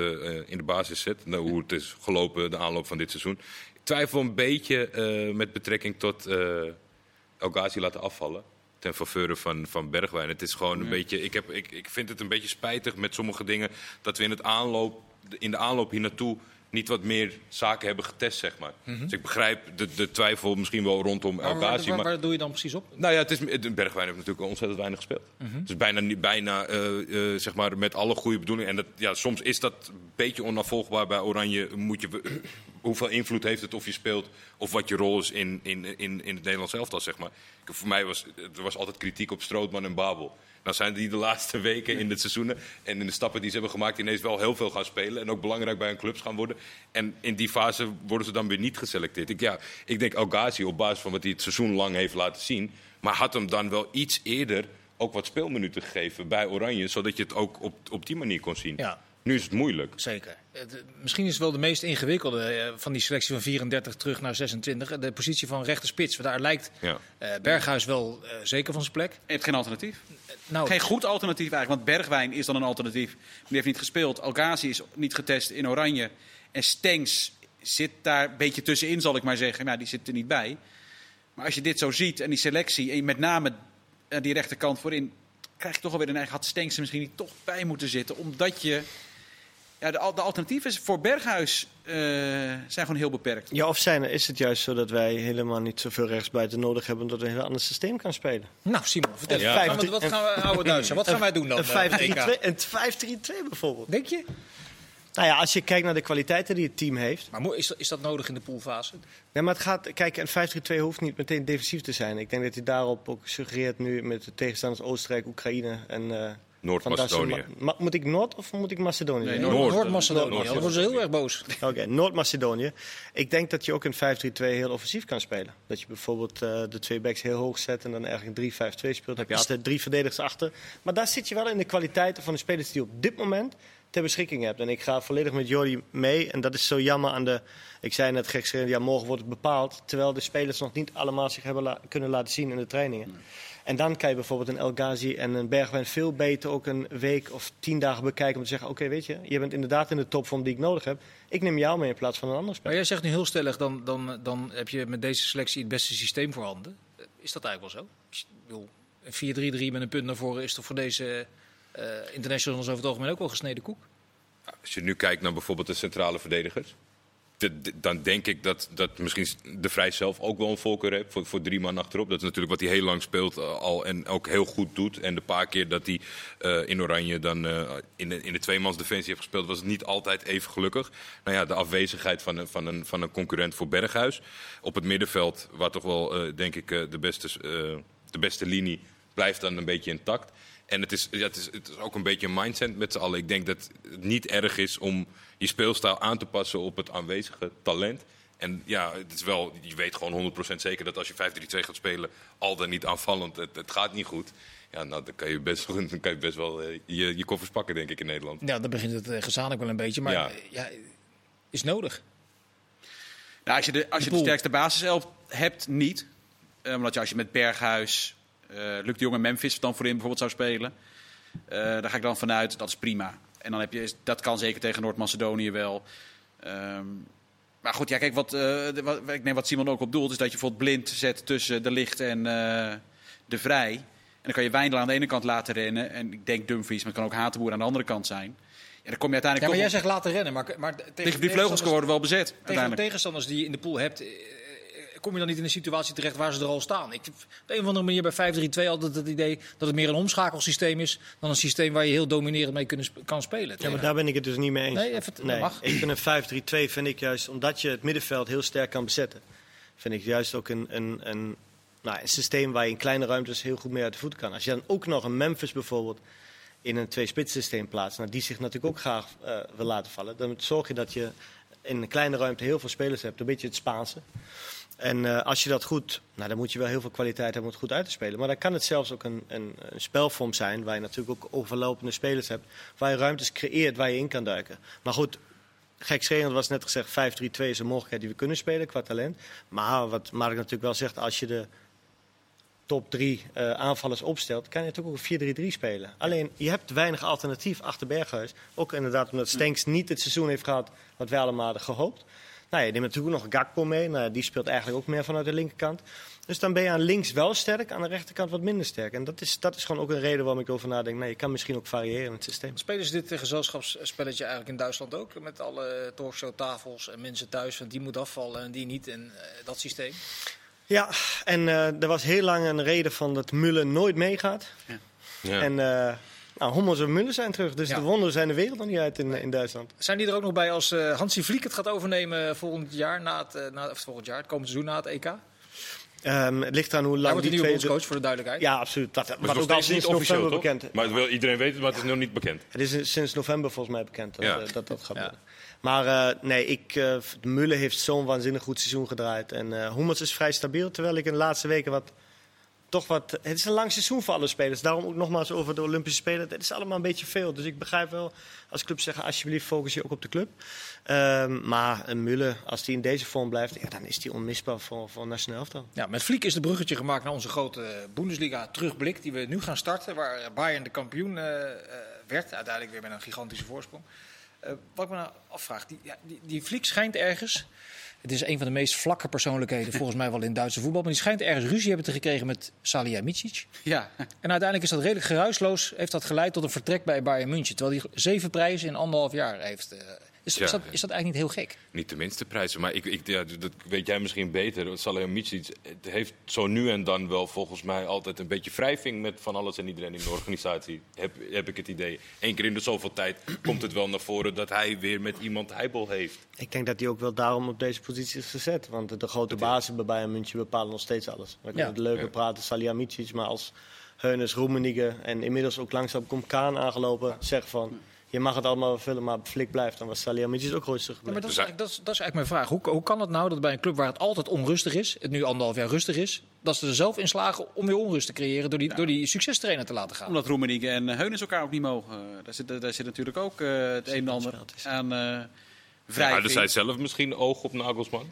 in de basis zit. Nou, hoe het is gelopen, de aanloop van dit seizoen. Ik twijfel een beetje met betrekking tot eh El Ghazi laten afvallen. Ten faveur van, van Bergwijn. Het is gewoon een beetje. Ik, heb, ik, ik vind het een beetje spijtig met sommige dingen. Dat we in, het aanloop, in de aanloop hier naartoe niet wat meer zaken hebben getest, zeg maar. Dus ik begrijp de, de twijfel misschien wel rondom El Maar waar, doe je dan precies op? nou ja, het is, Bergwijn heeft natuurlijk ontzettend weinig gespeeld. Dus bijna, bijna eh, eh, zeg maar, met alle goede bedoelingen. En dat, ja, soms is dat een beetje onafvolgbaar bij Oranje. Moet je, [CLEARS THROAT] hoeveel invloed heeft het of je speelt of wat je rol is in, in, in, in het Nederlands elftal, zeg maar. Ik- Voor mij was er was altijd kritiek op Strootman en Babel. Nou zijn die de laatste weken in het seizoenen en in de stappen die ze hebben gemaakt ineens wel heel veel gaan spelen. En ook belangrijk bij hun clubs gaan worden. En in die fase worden ze dan weer niet geselecteerd. Ik, ja, ik denk El Ghazi op basis van wat hij het seizoen lang heeft laten zien. Maar had hem dan wel iets eerder ook wat speelminuten gegeven bij Oranje, zodat je het ook op, op die manier kon zien. Ja. Nu is het moeilijk. Zeker. Het, misschien is het wel de meest ingewikkelde eh, van die selectie van 34 terug naar 26. De positie van rechter spits. Want Daar lijkt Ja. eh, Berghuis wel eh, zeker van zijn plek. Je hebt geen alternatief. Nou, Geen goed alternatief eigenlijk, want Bergwijn is dan een alternatief. Die heeft niet gespeeld. Algazi is niet getest in Oranje. En Stenks zit daar een beetje tussenin, zal ik maar zeggen. Nou, die zit er niet bij. Maar als je dit zo ziet en die selectie, en met name die rechterkant voorin, krijg je toch alweer een eigen. Had Stenks er misschien niet toch bij moeten zitten, omdat je. Ja, de, al- de alternatieven voor Berghuis eh, zijn gewoon heel beperkt. Ja, of zijn er, is het juist zo dat wij helemaal niet zoveel rechtsbuiten nodig hebben... dat we een heel ander systeem kan spelen? nou Simon, vertel. Ja. Gaan we- wat gaan we, oude wat gaan wij doen dan? Een eh, op 5-3-2 EK? een 5-3-2 bijvoorbeeld. Denk je? Nou ja, als je kijkt naar de kwaliteiten die het team heeft... Maar is dat, is dat nodig in de poolfase? Nee, maar het gaat, kijk, een 5-3-2 hoeft niet meteen defensief te zijn. Ik denk dat hij daarop ook suggereert nu met de tegenstanders Oostenrijk, Oekraïne en... eh, Noord-Macedonië. Moet ik Noord of moet ik Macedonië? Nee? Noord. Noord-Macedonië. Noord- worden ze heel erg boos. Oké, Noord-Macedonië. Ik denk dat je ook in 5-3-2 heel offensief kan spelen. Dat je bijvoorbeeld eh, de twee backs heel hoog zet en dan eigenlijk een 3-5-2 speelt. Dan heb je altijd drie verdedigers achter. Maar daar zit je wel in de kwaliteiten van de spelers die je op dit moment ter beschikking hebt. En ik ga volledig met Jordi mee. En dat is zo jammer aan de... Ik zei net gek, ja, morgen wordt het bepaald. Terwijl de spelers nog niet allemaal zich hebben la- kunnen laten zien in de trainingen. En dan kan je bijvoorbeeld een El Ghazi en een Bergwijn veel beter ook een week of tien dagen bekijken. Om te zeggen, oké, weet je, je bent inderdaad in de topvorm die ik nodig heb. Ik neem jou mee in plaats van een ander Maar speler. jij zegt nu heel stellig, dan, dan, dan heb je met deze selectie het beste systeem voorhanden. Eh, Is dat eigenlijk wel zo? Een 4-3-3 met een punt naar voren is toch voor deze eh, internationals over het algemeen ook wel gesneden koek? Als je nu kijkt naar bijvoorbeeld de centrale verdedigers. Dan denk ik dat, dat misschien de Vrij zelf ook wel een voorkeur heeft voor, voor drie man achterop. Dat is natuurlijk wat hij heel lang speelt eh, al en ook heel goed doet. En de paar keer dat hij eh, in Oranje dan eh, in, de, in de tweemans defensie heeft gespeeld, was het niet altijd even gelukkig. Nou ja, de afwezigheid van een, van een, van een concurrent voor Berghuis. Op het middenveld, waar toch wel, denk ik, de, beste, de beste linie blijft dan een beetje intact. En het is, ja, het, is, het is ook een beetje een mindset met z'n allen. Ik denk dat het niet erg is om je speelstijl aan te passen op het aanwezige talent. En ja, het is wel, je weet gewoon 100% zeker dat als je 5-3-2 gaat spelen, al dan niet aanvallend, het, het gaat niet goed. Ja, nou, dan kan je best, [LAUGHS] dan kan je best wel eh, je, je koffers pakken, denk ik, in Nederland. Ja, dan begint het eh, gezamenlijk wel een beetje. Maar Ja. is nodig. Nou, als je de, als je de sterkste basiself hebt, niet. Eh, omdat je als je met Berghuis, eh Luc de Jong en Memphis dan voorin bijvoorbeeld zou spelen. eh, daar ga ik dan vanuit, dat is prima. En dan heb je, dat kan zeker tegen Noord-Macedonië wel. Ehm, maar goed, ja, kijk, wat, eh, wat, ik neem wat Simon ook op doelt, is dat je bijvoorbeeld blind zet tussen de licht en eh, de vrij. En dan kan je Wijndal aan de ene kant laten rennen. En ik denk Dumfries, maar het kan ook Hatenboer aan de andere kant zijn. Ja, dan kom je Ja, uiteindelijk maar jij zegt laten rennen. Maar, maar tegen tegen die vleugels worden wel bezet. Tegen de tegenstanders die je in de pool hebt, kom je dan niet in een situatie terecht waar ze er al staan. Ik heb op een of andere manier bij 5-3-2 altijd het idee dat het meer een omschakelsysteem is dan een systeem waar je heel dominerend mee kunnen, kan spelen. Ja, maar daar ben ik het dus niet mee eens. Nee, even- dat mag. Ik vind een 5-3-2 vind ik juist, omdat je het middenveld heel sterk kan bezetten, vind ik juist ook een, een, een, nou, een systeem waar je in kleine ruimtes heel goed mee uit de voeten kan. Als je dan ook nog een Memphis bijvoorbeeld in een twee-spits systeem plaatst, nou, die zich natuurlijk ook graag eh, wil laten vallen, dan zorg je dat je in een kleine ruimte heel veel spelers hebt, een beetje het Spaanse. En eh, als je dat goed, nou, dan moet je wel heel veel kwaliteit hebben om het goed uit te spelen. Maar dan kan het zelfs ook een, een, een spelvorm zijn waar je natuurlijk ook overlopende spelers hebt. Waar je ruimtes creëert waar je in kan duiken. Maar goed, gekscherend was net gezegd, 5-3-2 is een mogelijkheid die we kunnen spelen qua talent. Maar wat Mark natuurlijk wel zegt, als je de top drie eh, aanvallers opstelt, kan je natuurlijk ook een 4-3-3 spelen. Alleen, je hebt weinig alternatief achter Berghuis. Ook inderdaad omdat Stenks niet het seizoen heeft gehad wat wij allemaal hadden gehoopt. Nou, je neemt natuurlijk ook nog Gakpo mee. Nou, die speelt eigenlijk ook meer vanuit de linkerkant. Dus dan ben je aan links wel sterk, aan de rechterkant wat minder sterk. En dat is, dat is gewoon ook een reden waarom ik over nadenk. Nee, je kan misschien ook variëren in het systeem. Spelen ze dit eh, gezelschapsspelletje eigenlijk in Duitsland ook? Met alle talkshowtafels en mensen thuis, want die moet afvallen en die niet. En eh, dat systeem. Ja, en eh, er was heel lang een reden van dat Mullen nooit meegaat. Ja. En uh, nou, Hummels en Mullen zijn terug. Dus Ja. de wonderen zijn de wereld nog niet uit in, in Duitsland. Zijn die er ook nog bij als eh Hansi Vliek het gaat overnemen volgend jaar, na het, eh, na, of volgend jaar, het komende seizoen na het EK? Ehm, het ligt aan hoe lang die nieuwe twee... bondscoach voor de duidelijkheid. Ja, absoluut. Dat, Maar wat het is ook nog al steeds sinds niet officieel, november toch? bekend. Maar het wil iedereen weten, maar het is nog niet bekend. Het is sinds november volgens mij bekend dat Ja. eh, dat, dat gaat Ja. worden. Maar eh, nee, ik, eh Mullen heeft zo'n waanzinnig goed seizoen gedraaid. En eh Hummels is vrij stabiel, terwijl ik in de laatste weken wat toch wat. Het is een lang seizoen voor alle spelers. Daarom ook nogmaals over de Olympische Spelen. Het is allemaal een beetje veel. Dus ik begrijp wel als clubs zeggen: alsjeblieft, focus je ook op de club. Ehm, maar een als die in deze vorm blijft, ja, dan is die onmisbaar voor, voor nationaal elftal. Ja, met Fliek is de bruggetje gemaakt naar onze grote Bundesliga terugblik. Die we nu gaan starten. Waar Bayern de kampioen eh, eh, werd. Uiteindelijk weer met een gigantische voorsprong. Eh, wat ik me nou afvraag. Die, ja, die, die schijnt ergens. Het is een van de meest vlakke persoonlijkheden [LAUGHS] volgens mij wel in Duitse voetbal. Maar die schijnt ergens ruzie hebben te gekregen met Salihamidzic. Ja, En uiteindelijk is dat redelijk geruisloos. Heeft dat geleid tot een vertrek bij Bayern München. Terwijl hij zeven prijzen in anderhalf jaar heeft. eh, is, Ja. is, dat, is dat eigenlijk niet heel gek? Niet de minste prijzen, maar ik, ik, ja, dat weet jij misschien beter. Salihamidzic heeft zo nu en dan wel volgens mij altijd een beetje wrijving met van alles en iedereen in de organisatie. Heb, heb ik het idee. Eén keer in de zoveel tijd komt het wel naar voren dat hij weer met iemand heibel heeft. Ik denk dat hij ook wel daarom op deze positie is gezet. Want de grote bazen bij Bayern München bepalen nog steeds alles. We kunnen Ja. het leuke Ja. praten, Salihamidzic, maar als Heunes, Roemenigge en inmiddels ook langzaam komt Kaan aangelopen, zeggen van... Je mag het allemaal vullen, maar Flik blijft. Dan was Salihamidzic ook rustig Ja, maar dat, is Dus eigenlijk, dat, is, dat is eigenlijk mijn vraag. Hoe, hoe kan het nou dat bij een club waar het altijd onrustig is, het nu anderhalf jaar rustig is, dat ze er zelf in slagen om weer onrust te creëren door die, door die succestrainer te laten gaan? omdat Roemenigge en eh, Heunis elkaar ook niet mogen. Eh, daar, zit, daar zit natuurlijk ook eh, het een en ander aan eh Ja, wrijving. dus hij zelf misschien oog op Nagelsman.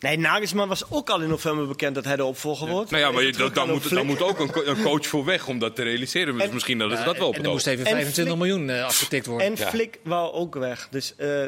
Nee, Nagelsman was ook al in november bekend dat hij de opvolger wordt. Nou ja, maar je, dat, dan, moet, dan moet ook een, co- een coach voor weg om dat te realiseren. Dus En- misschien dat is Ja, dat wel op en het er moest even En 25 Flik- miljoen eh, afgetikt worden. En Ja. Flik wou ook weg. Dus eh,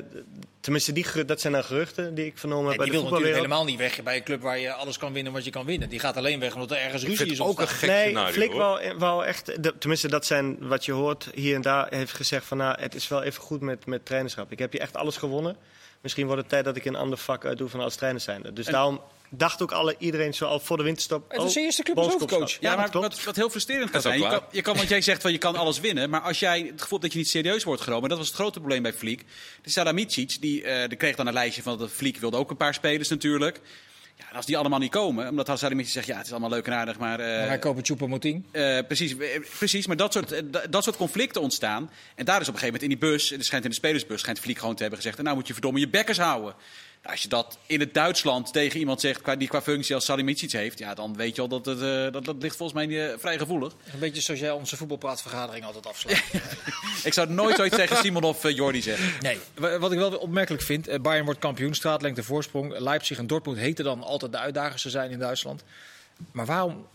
tenminste, die, dat zijn dan geruchten die ik vernomen heb En die wil natuurlijk helemaal niet weg bij een club waar je alles kan winnen wat je kan winnen. Die gaat alleen weg omdat er ergens ruzie is het ook een gek nee, scenario, Flik hoor. wou, wou echt, de- tenminste dat zijn wat je hoort hier en daar, heeft gezegd van nou, het is wel even goed met, met trainerschap. Ik heb hier echt alles gewonnen. Misschien wordt het tijd dat ik een ander vak uitdoe van als trainer zijnde. Dus daarom dacht ook alle, iedereen zo al voor de winterstop. Het was oh, zijn eerste club als hoofdcoach. Ja, Ja, maar dat klopt. wat, wat heel frustrerend kan zijn. Je kan, je kan, want jij zegt van je kan alles winnen. Maar als jij het gevoel hebt dat je niet serieus wordt genomen. Dat was het grote probleem bij Fliek. De Salamicic, die, eh, die kreeg dan een lijstje van dat Fliek wilde ook een paar spelers natuurlijk. Ja, en als die allemaal niet komen, omdat Salamicic zegt ja, het is allemaal leuk en aardig, maar. Maar wij kopen Choupo-Moting. eh, precies, eh, precies, maar dat soort, da- dat soort conflicten ontstaan. En daar is op een gegeven moment in die bus, er schijnt in de spelersbus, schijnt Fliek gewoon te hebben gezegd: nou moet je verdomme je bekkers houden. Nou, als je dat in het Duitsland tegen iemand zegt qua- die qua functie als Salimidzic heeft, ja, dan weet je al dat het, eh, dat, dat ligt volgens mij eh, vrij gevoelig. Een beetje zoals jij onze voetbalpraatvergadering altijd afslaat. [LAUGHS] Ik zou nooit zoiets tegen Simon of eh, Jordi zeggen. Nee, wa- wat ik wel opmerkelijk vind, eh, Bayern wordt kampioen, straatlengte voorsprong. Leipzig en Dortmund heten dan altijd de uitdagers te zijn in Duitsland. Maar waarom,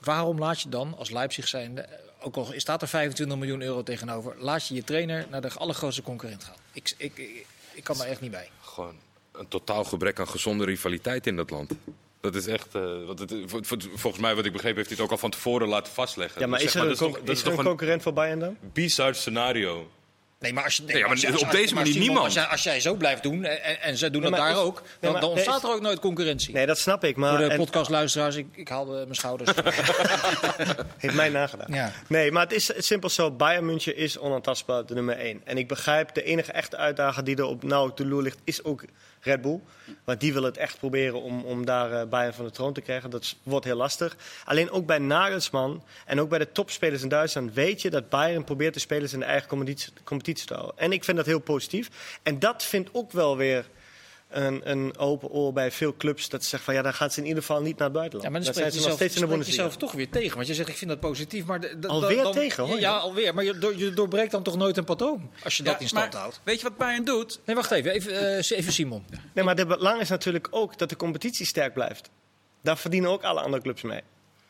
waarom laat je dan als Leipzig zijnde, ook al staat er 25 miljoen euro tegenover, laat je je trainer naar de allergrootste concurrent gaan? Ik, ik, ik, ik kan daar echt niet bij. Gewoon een totaal gebrek aan gezonde rivaliteit in dat land. Dat is echt, eh, wat het, voor- voor- volgens mij wat ik begreep heeft hij het ook al van tevoren laten vastleggen. Ja, maar Dus is zeg er een, dat is toch, dat is is er toch een concurrent voor Bayern dan? bizar scenario. Nee, maar als je, nee, Ja, maar als je- als- op deze maar manier niemand. Als jij, als jij zo blijft doen en, en, en ze doen Nee, dat maar daar is- ook, nee, dan, maar dan er ontstaat er ook nooit concurrentie. Nee, dat snap ik. Maar Voor de podcastluisteraars, ik, ik haalde mijn schouders. [LAUGHS] heeft mij nagedaan. Ja. Nee, maar het is het simpel zo. Bayern München is onaantastbaar de nummer 1. En ik begrijp, de enige echte uitdaging die er op nauw op de loer ligt, is ook Red Bull. Want die wil het echt proberen om, om daar eh, Bayern van de troon te krijgen. Dat wordt heel lastig. Alleen ook bij Nagelsman en ook bij de topspelers in Duitsland weet je dat Bayern probeert de spelers in de eigen competitie, competitie te houden. En ik vind dat heel positief. En dat vindt ook wel weer een, een open oor bij veel clubs. Dat ze zeggen van ja, dan gaan ze in ieder geval niet naar het buitenland. Ja, maar dan dan zijn ze nog steeds in de spreek je Bundesliga. zelf toch weer tegen. Want je zegt, ik vind dat positief. Maar Alweer dan- tegen, hoor. Ja, alweer. Maar je, door- je doorbreekt dan toch nooit een patroon. Als je dat in stand maar houdt. Weet je wat Bayern doet? Nee, wacht even. Even, eh, even Simon. Nee, maar het belang is natuurlijk ook dat de competitie sterk blijft. Daar verdienen ook alle andere clubs mee.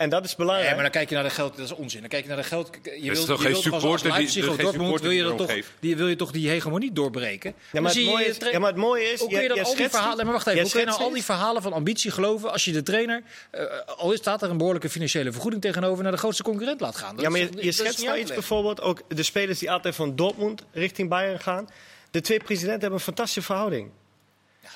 En dat is belangrijk. Ja, maar dan kijk je naar de geld. Dat is onzin. Dan kijk je naar de geld. Je is wilt, toch je geen supporter die- Leipzig Dortmund wil je, dat toch, die, wil je toch die hegemonie doorbreken? ja, Dan maar het mooie je is, tra- ja, maar het mooie is... Hoe kun je dan al die verhalen... Maar wacht even, hoe kun je nou al die verhalen van ambitie geloven... als je de trainer, eh, al staat er een behoorlijke financiële vergoeding tegenover... naar de grootste concurrent laat gaan? Dat Ja, maar je, je schetst nou iets bijvoorbeeld... ook de spelers die altijd van Dortmund richting Bayern gaan. De twee presidenten hebben een fantastische verhouding.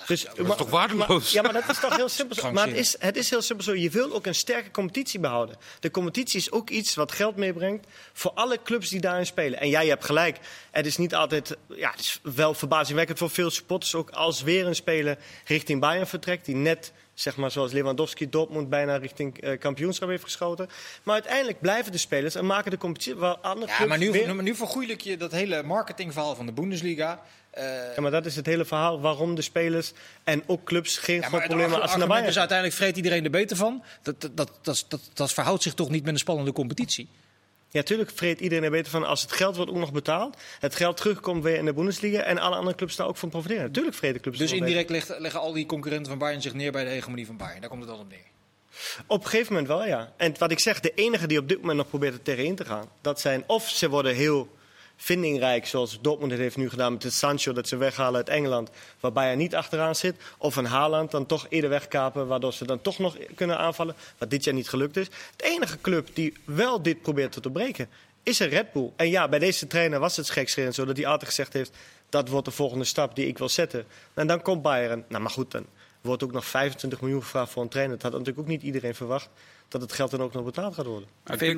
Dus, dat is toch waardeloos? ja, maar dat is toch heel simpel. zo. Maar het is, het is heel simpel zo. Je wil ook een sterke competitie behouden. De competitie is ook iets wat geld meebrengt voor alle clubs die daarin spelen. En ja, je hebt gelijk. Het is niet altijd... Ja, het is wel verbazingwekkend voor veel supporters ook... als weer een speler richting Bayern vertrekt... die net zeg maar zoals Lewandowski Dortmund bijna richting eh, kampioenschap heeft geschoten. Maar uiteindelijk blijven de spelers en maken de competitie waar andere Ja, clubs maar nu, weer- nu, nu vergoeilijk je dat hele marketingverhaal van de Bundesliga. Eh, Ja, maar dat is het hele verhaal waarom de spelers en ook clubs geen Ja, groot probleem hebben als ze naar Bayern is uiteindelijk vreet iedereen er beter van. Dat, dat, dat, dat, dat, dat verhoudt zich toch niet met een spannende competitie. Ja, tuurlijk vreet iedereen er beter van als het geld wordt ook nog betaald. Het geld terugkomt weer in de Bundesliga en alle andere clubs daar ook van profiteren. Natuurlijk vreten clubs Dus indirect leggen, leggen al die concurrenten van Bayern zich neer bij de hegemonie van Bayern. Daar komt het dan op neer. Op een gegeven moment wel, ja. En wat ik zeg, de enige die op dit moment nog probeert er tegenin te gaan, dat zijn of ze worden heel vindingrijk, zoals Dortmund het heeft nu gedaan met het Sancho, dat ze weghalen uit Engeland, waar Bayern niet achteraan zit. Of een Haaland dan toch eerder wegkapen, waardoor ze dan toch nog kunnen aanvallen, wat dit jaar niet gelukt is. Het enige club die wel dit probeert te doorbreken, is een Red Bull. En ja, bij deze trainer was het gekscherend zo dat hij altijd gezegd heeft, dat wordt de volgende stap die ik wil zetten. En dan komt Bayern. Nou, maar goed, dan wordt ook nog 25 miljoen gevraagd voor een trainer. Dat had natuurlijk ook niet iedereen verwacht, dat het geld dan ook nog betaald gaat worden.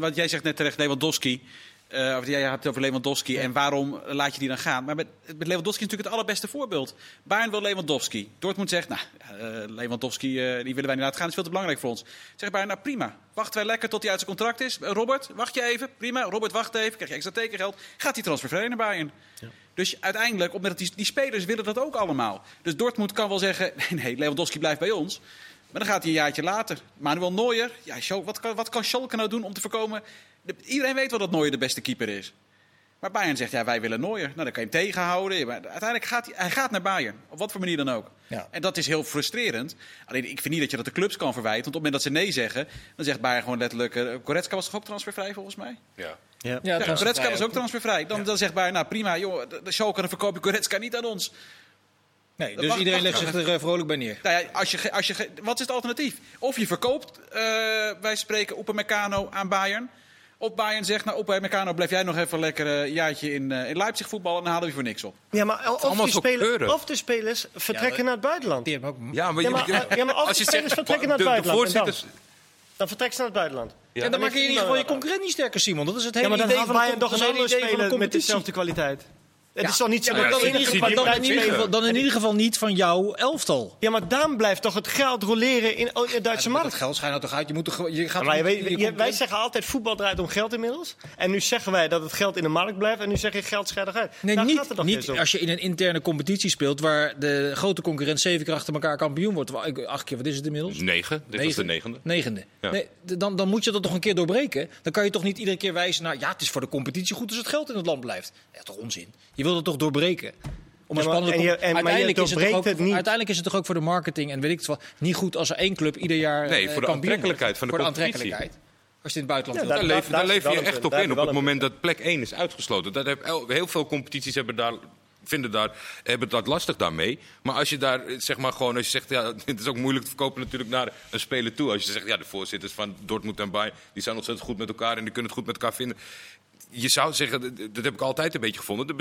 Want jij zegt net terecht Lewandowski. Eh of jij hebt het over Lewandowski. En waarom laat je die dan gaan? Maar met, met Lewandowski is natuurlijk het allerbeste voorbeeld. Bayern wil Lewandowski. Dortmund zegt, nou, eh, Lewandowski eh, die willen wij niet laten gaan. Dat is veel te belangrijk voor ons. Zegt Bayern, nou prima. Wachten wij lekker tot hij uit zijn contract is. Robert, wacht je even. Prima. Robert, wacht even. Krijg je extra tekengeld. Gaat die transfervrij naar Bayern. Dus uiteindelijk, omdat die, die spelers willen dat ook allemaal. Dus Dortmund kan wel zeggen, [LAUGHS] nee, nee, Lewandowski blijft bij ons. Maar dan gaat hij een jaartje later. Manuel Neuer, ja, Schal- wat, kan, wat kan Schalke nou doen om te voorkomen... De- iedereen weet wel dat Neuer de beste keeper is. Maar Bayern zegt, ja, wij willen Neuer. Nou, dan kan je hem tegenhouden. Maar uiteindelijk gaat hij, hij gaat naar Bayern. Op wat voor manier dan ook. Ja. En dat is heel frustrerend. Alleen, ik vind niet dat je dat de clubs kan verwijten. Want op het moment dat ze nee zeggen, dan zegt Bayern gewoon letterlijk... Goretzka was toch ook transfervrij, volgens mij? Ja. Ja. Ja, Goretzka was ook transfervrij. Dan, dan zegt Bayern, nou prima, joh, de, de Schalke dan verkoop je Goretzka niet aan ons. Nee, Dat dus mag- iedereen mag legt zich er eh, vrolijk bij neer. Nou ja, als je, als je, wat is het alternatief? Of je verkoopt, eh, wij spreken Upamecano aan Bayern. Of Bayern zegt, nou Upamecano, blijf jij nog even lekker eh, een jaartje in, eh, in Leipzig voetballen... en dan halen we je voor niks op. Ja, maar of, allemaal die spelers, of de spelers vertrekken Ja, naar het buitenland. Die hebben ook... Ja, maar, Ja, maar- je- ja, maar als als de je spelers zegt, vertrekken naar de, het de buitenland, en voorzitters... Dan vertrekken ze naar het buitenland. Ja. en dan maak je in ieder geval je concurrent niet sterker, Simon. Dat is het hele Ja, maar dan idee van Bayern toch een andere de speler met competitie. dezelfde kwaliteit. Het Ja. is toch niet zo Ja, maar dat dan, in ieder geval, die dan, in blijft ieder geval, spelen. dan in ieder geval niet van jouw elftal. Ja, maar dan blijft toch het geld roleren in oh, de Duitse markt. geld schijnt nou toch uit. Je moet toch, je gaat Maar je toch weet- niet- je- je wij zeggen altijd voetbal draait om geld inmiddels. En nu zeggen wij dat het geld in de markt blijft. En nu zeg je geld scheidt uit. Nee, Daar gaat niet, het toch niet als je in een interne competitie speelt waar de grote concurrent zeven keer achter elkaar kampioen wordt. Acht keer, wat is het inmiddels? Negen, dit was de negende. Negende. Ja. Nee, dan, dan moet je dat toch een keer doorbreken. Dan kan je toch niet iedere keer wijzen naar... ja, het is voor de competitie goed als het geld in het land blijft. Ja, toch onzin. Je wil het toch doorbreken. Om een Ja, maar- spannende en je- en- uiteindelijk, is het ook, het niet. uiteindelijk is het toch ook voor de marketing en weet ik het wel... niet goed als er één club ieder jaar Nee, eh, voor de aantrekkelijkheid van de Voor competitie. aantrekkelijkheid. Als je in het buitenland Ja, wilt. Daar daar- leef, daar leef je echt op in. Op het moment dat plek 1 is uitgesloten. Dat heb, heel veel competities hebben daar, vinden daar, hebben dat lastig daarmee. Maar als je daar, eh, zeg maar gewoon, als je zegt, ja, [LAUGHS] het is ook moeilijk te verkopen natuurlijk naar een speler toe. Als je zegt, ja, de voorzitters van Dortmund en Bayern, die zijn ontzettend goed met elkaar en die kunnen het goed met elkaar vinden. Je zou zeggen, dat- heb ik altijd een beetje gevonden,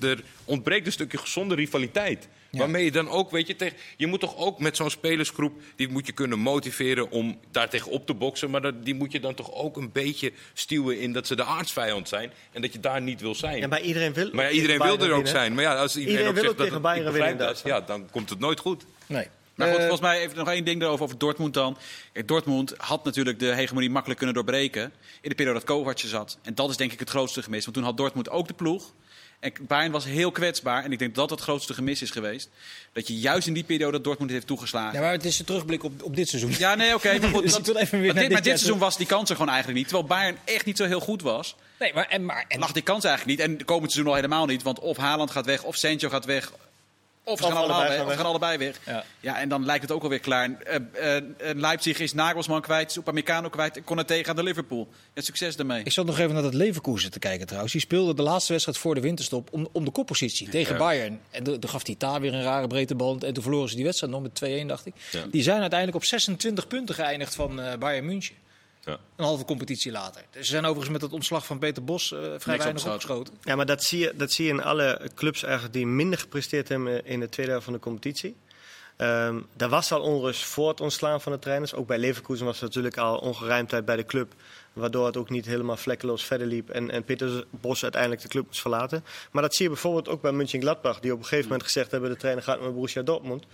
er ontbreekt een stukje gezonde rivaliteit. Waarmee je dan ook, weet je, tegen, je moet toch ook met zo'n spelersgroep, die moet je kunnen motiveren om daar tegen op te boksen. Maar dat, die moet je dan toch ook een beetje stuwen in dat ze de aardsvijand zijn. En dat je daar niet wil zijn. Ja, maar iedereen wil. Maar ja, iedereen wil er ook zijn. Maar ja, als iedereen, Iedereen ook wil zegt ook dat tegen Bayern ik winnen dat, Ja, dan komt het nooit goed. Nee. Maar goed, Eh, volgens mij even nog één ding erover over Dortmund dan. Kijk, Dortmund had natuurlijk de hegemonie makkelijk kunnen doorbreken in de periode dat Kovac er zat. En dat is denk ik het grootste gemis. Want toen had Dortmund ook de ploeg. En Bayern was heel kwetsbaar. En ik denk dat dat het grootste gemis is geweest. Dat je juist in die periode dat Dortmund heeft toegeslagen. ja, maar het is een terugblik op, op dit seizoen. Ja, nee, oké. maar [LAUGHS] goed, Dus dat- ik wil even weer maar naar dit, maar dit dit seizoen was die kans er gewoon eigenlijk niet. Terwijl Bayern echt niet zo heel goed was. Nee, maar, en, maar, en, lag die kans eigenlijk niet. En komend seizoen al helemaal niet. Want of Haaland gaat weg, of Sancho gaat weg. Of ze Of gaan allebei weg. gaan Of ze gaan allebei weg. Ja. Ja. en dan lijkt het ook alweer klaar. Eh, eh, eh, Leipzig is Nagelsman kwijt, Upamecano kwijt. en Konaté gaat naar Liverpool. Ja, succes daarmee. Ik zat nog even naar dat Leverkusen te kijken trouwens. Die speelde de laatste wedstrijd voor de winterstop om, om de koppositie tegen. Bayern. En toen gaf hij daar weer een rare breedte bal. En toen verloren ze die wedstrijd nog met 2-1 dacht ik. Ja. Die zijn uiteindelijk op 26 punten geëindigd van eh, Bayern München. Ja. Een halve competitie later. Dus ze zijn overigens met het ontslag van Peter Bos eh, vrij weinig opgeschoten. opgeschoten. Ja, maar dat zie, je, dat zie je in alle clubs eigenlijk die minder gepresteerd hebben in de tweede helft van de competitie. Ehm er was al onrust voor het ontslaan van de trainers. Ook bij Leverkusen was er natuurlijk al ongeruimdheid bij de club. Waardoor het ook niet helemaal vlekkeloos verder liep. En, en Peter Bos uiteindelijk de club moest verlaten. Maar dat zie je bijvoorbeeld ook bij Mönchengladbach. Die op een gegeven moment gezegd hebben... de trainer gaat met Borussia Dortmund.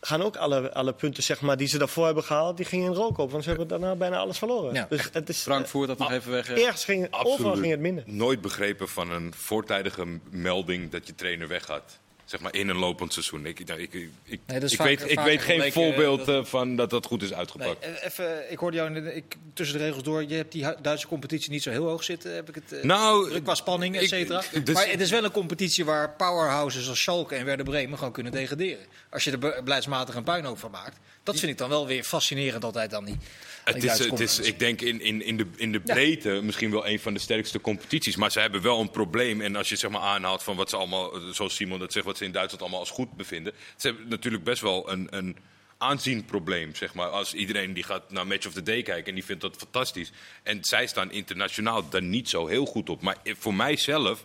Gaan ook alle, alle punten zeg maar, die ze daarvoor hebben gehaald, die gingen in rook op. Want ze hebben daarna bijna alles verloren. Ja. Dus het is, Frankfurt, dat nog even weg. eh. eh, Ergens ging, overal ging het minder. nooit begrepen van een voortijdige melding dat je trainer weggaat. Zeg maar in een lopend seizoen. Ik, nou, ik, ik, ik, vaak- weet, ik weet geen voorbeeld dat- eh, van dat dat goed is Nee, uitgepakt. eh, even, ik hoorde jou ik, tussen de regels door. Je hebt die Duitse competitie niet zo heel hoog zitten. Heb ik het eh, Nou, qua spanning, et ik- cetera. dus- maar het is wel een competitie waar powerhouses als Schalke en Werder Bremen gewoon kunnen degraderen. Als je er be- beleidsmatig een puinhoop van maakt. Dat vind ik dan wel weer fascinerend altijd dan die. Die Het is, het ik denk in, in, in, de, in de Ja. breedte misschien wel een van de sterkste competities. Maar ze hebben wel een probleem. En als je zeg maar aanhaalt van wat ze allemaal, eh, zoals Simon dat zegt, wat ze in Duitsland allemaal als goed bevinden. Ze hebben natuurlijk best wel een, een aanzienprobleem. Zeg maar. Als iedereen die gaat naar Match of the Day kijken en die vindt dat fantastisch. En zij staan internationaal daar niet zo heel goed op. Maar voor mijzelf,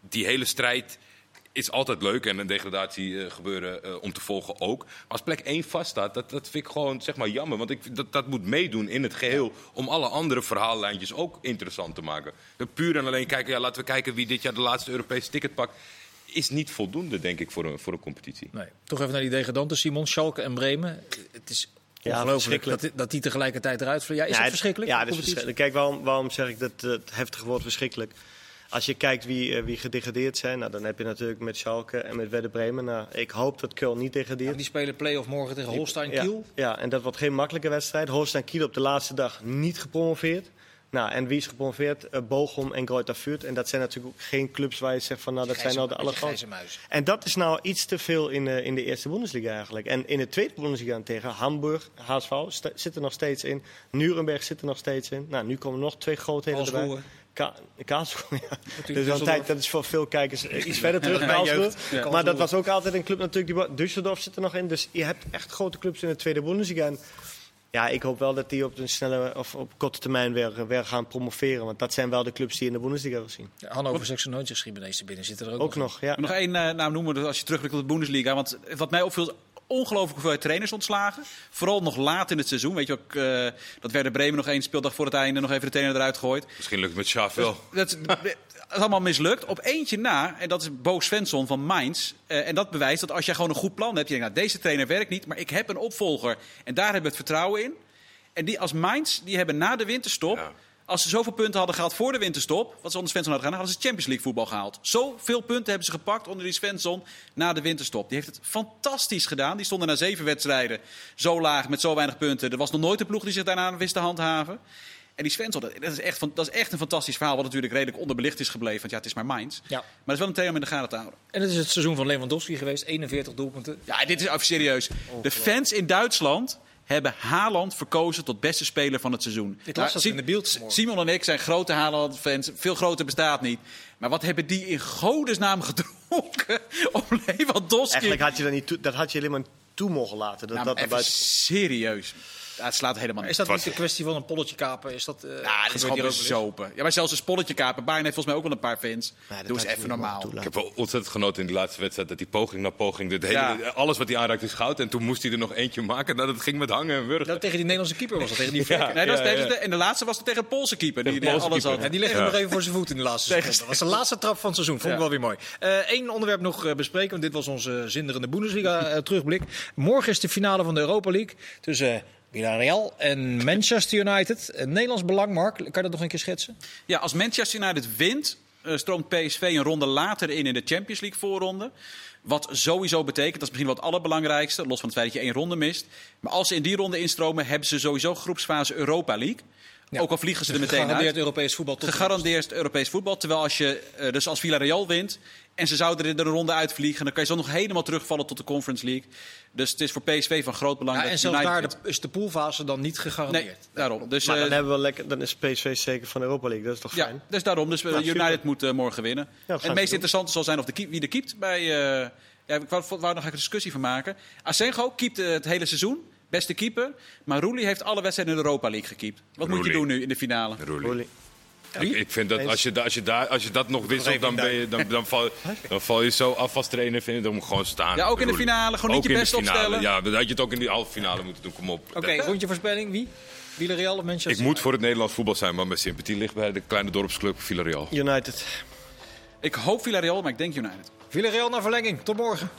die hele strijd is altijd leuk en een degradatie eh, gebeuren eh, om te volgen ook. Maar als plek 1 vaststaat, dat, dat vind ik gewoon zeg maar, jammer. Want ik, dat, dat moet meedoen in het geheel om alle andere verhaallijntjes ook interessant te maken. Puur en alleen kijken, ja, laten we kijken wie dit jaar de laatste Europese ticket pakt. Is niet voldoende, denk ik, voor een, voor een competitie. Nee. Toch even naar die degradanten, Simon, Schalke en Bremen. Het is Ja, ongelooflijk verschrikkelijk. dat, dat die tegelijkertijd eruit vliegen. Ja, is Ja, het het- verschrikkelijk? Ja, dat is verschrikkelijk. Kijk, waarom, waarom zeg ik dat het heftige woord verschrikkelijk? Als je kijkt wie, eh, wie gedegradeerd zijn, nou, dan heb je natuurlijk met Schalke en met Werder Bremen. Nou, ik hoop dat Köln niet Ja, degradeert. die spelen play-off morgen tegen Holstein Ja, Kiel. ja, en dat wordt geen makkelijke wedstrijd. Holstein Kiel op de laatste dag niet gepromoveerd. Nou, en wie is gepromoveerd? Eh, Bochum en Greuther Fürth. En dat zijn natuurlijk ook geen clubs waar je zegt van, nou, dat zijn nou de allergrootste. En dat is nou iets te veel in, de in de eerste Bundesliga eigenlijk. En in de tweede Bundesliga tegen Hamburg, HSV, zit er nog steeds in. Nuremberg zit er nog steeds in. Nou, nu komen nog twee grootheden erbij. Karlsruhe. Ka Karlsruhe, [LAUGHS] ja. Dus een tijd, dat is voor veel kijkers eh, iets verder terug, [LAUGHS] jeugd. Ja. Maar dat was ook altijd een club natuurlijk. Die, Düsseldorf zit er nog in. Dus je hebt echt grote clubs in de tweede Bundesliga. En ja, ik hoop wel dat die op een snelle of op korte termijn weer, weer gaan promoveren. Want dat zijn wel de clubs die in de Bundesliga wil zien. Ja, Hannover 96 Gimenese binnen zitten er ook, Ook nog, ja. Nog één eh, naam noemen als je terugblikt op de Bundesliga. Want wat mij opviel, ongelooflijk hoeveelheid trainers ontslagen. Vooral nog laat in het seizoen. Weet je ook, eh, dat Werder Bremen nog één speeldag voor het einde nog even de trainer eruit gooit. Misschien lukt het met Schaaf wel. Dat is, dat is allemaal mislukt. Op eentje na, en dat is Bo Svensson van Mainz. Eh, en dat bewijst dat als je gewoon een goed plan hebt. Je denkt, nou, deze trainer werkt niet, maar ik heb een opvolger. En daar hebben we het vertrouwen in. En die als Mainz, die hebben na de winterstop... Ja. Als ze zoveel punten hadden gehaald voor de winterstop, wat ze onder Svensson hadden gedaan, hadden ze Champions League voetbal gehaald. Zoveel punten hebben ze gepakt onder die Svensson na de winterstop. Die heeft het fantastisch gedaan. Die stonden na zeven wedstrijden zo laag met zo weinig punten. Er was nog nooit een ploeg die zich daarna wist te handhaven. En die Svensson, dat dat is, echt, dat is echt een fantastisch verhaal. Wat natuurlijk redelijk onderbelicht is gebleven. Want ja, het is maar Mainz. Ja. Maar het is wel een trainer om in de gaten te houden. En het is het seizoen van Lewandowski geweest. 41 doelpunten. Ja, dit is even serieus. De fans in Duitsland hebben Haaland verkozen tot beste speler van het seizoen. Ik las Nou, dat Sim- in de beeld. Simon en ik zijn grote Haaland-fans. Veel groter bestaat niet. Maar wat hebben die in godesnaam gedronken [LAUGHS] om Lewandowski... Eigenlijk had je dat niet toe, dat had je helemaal toe mogen laten. Dat, Nou, dat er even buiten- serieus. Ja, het slaat helemaal Is niet. dat niet de kwestie van een polletje kapen? Is dat, eh Ja, dit gebeurt is gewoon bezopen. Ja, maar zelfs een spolletje kapen. Bayern heeft volgens mij ook wel een paar fans. Ja, dat Doe eens even normaal. Ik heb wel ontzettend genoten in die laatste wedstrijd dat die poging na poging, dit hele, Ja. alles wat hij aanraakt is goud. En toen moest hij er nog eentje maken. Nou, dat ging met hangen en wurgen. Dat tegen die Nederlandse keeper was dat, tegen die Verker. Nee, dat was Ja, tegen ja. de- en de laatste was het tegen de Poolse keeper. Die, Poolse alles keeper. had. Ja, die legde Ja. hem nog even voor zijn voet in de laatste seconde. Dat was de laatste trap van het seizoen. Vond ik Ja. wel weer mooi. Eén onderwerp nog eh, bespreken, want dit was onze zinderende Bundesliga eh, terugblik. Morgen is de finale van de Europa League tussen eh, Villarreal en Manchester United. Een Nederlands belang, Mark. Kan je dat nog een keer schetsen? Ja, als Manchester United wint, eh, stroomt PSV een ronde later in in de Champions League voorronde. Wat sowieso betekent, dat is misschien wel het allerbelangrijkste, los van het feit dat je één ronde mist. Maar als ze in die ronde instromen, hebben ze sowieso groepsfase Europa League. Ja. Ook al vliegen ze er meteen Gegarandeerd uit. Europees voetbal tot Gegarandeerd Europees voetbal. Terwijl als je, eh, dus als Villarreal wint en ze zouden er de ronde uitvliegen, dan kan je zo nog helemaal terugvallen tot de Conference League. Dus het is voor PSV van groot belang Ja, dat en zelfs United daar de- is de poolfase dan niet gegarandeerd. Nee, daarom. Dus, Maar dan, eh, hebben we lekker, dan is PSV zeker van de Europa League. Dat is toch Ja, fijn? dus daarom. Dus eh, Nou, United super. moet morgen winnen. en het ze meest interessante zal zijn of de keep, wie de keept bij... eh, ja, ik wou, wou nog een discussie van maken. Asengo keept het hele seizoen. Beste keeper. Maar Roelie heeft alle wedstrijden in de Europa League gekiept. Wat moet je doen nu in de finale? Roelie. Roelie. Ik, ik vind dat als je, als je, daar, als je dat nog wisselt, dan, ben je, dan, dan, val, [LAUGHS] dan val je zo af als trainer. Vind ik, dan moet gewoon staan. Ja, ook in de finale. Gewoon niet Ook je in de best finale. opstellen. Ja, dan had je het ook in die halve finale moeten doen. Kom op. Oké, rondje voorspelling. Wie? Villarreal of Manchester Ik moet voor het Nederlands voetbal zijn, maar mijn sympathie ligt bij de kleine dorpsclub Villarreal. United. Ik hoop Villarreal, maar ik denk United. Villarreal naar verlenging. Tot morgen.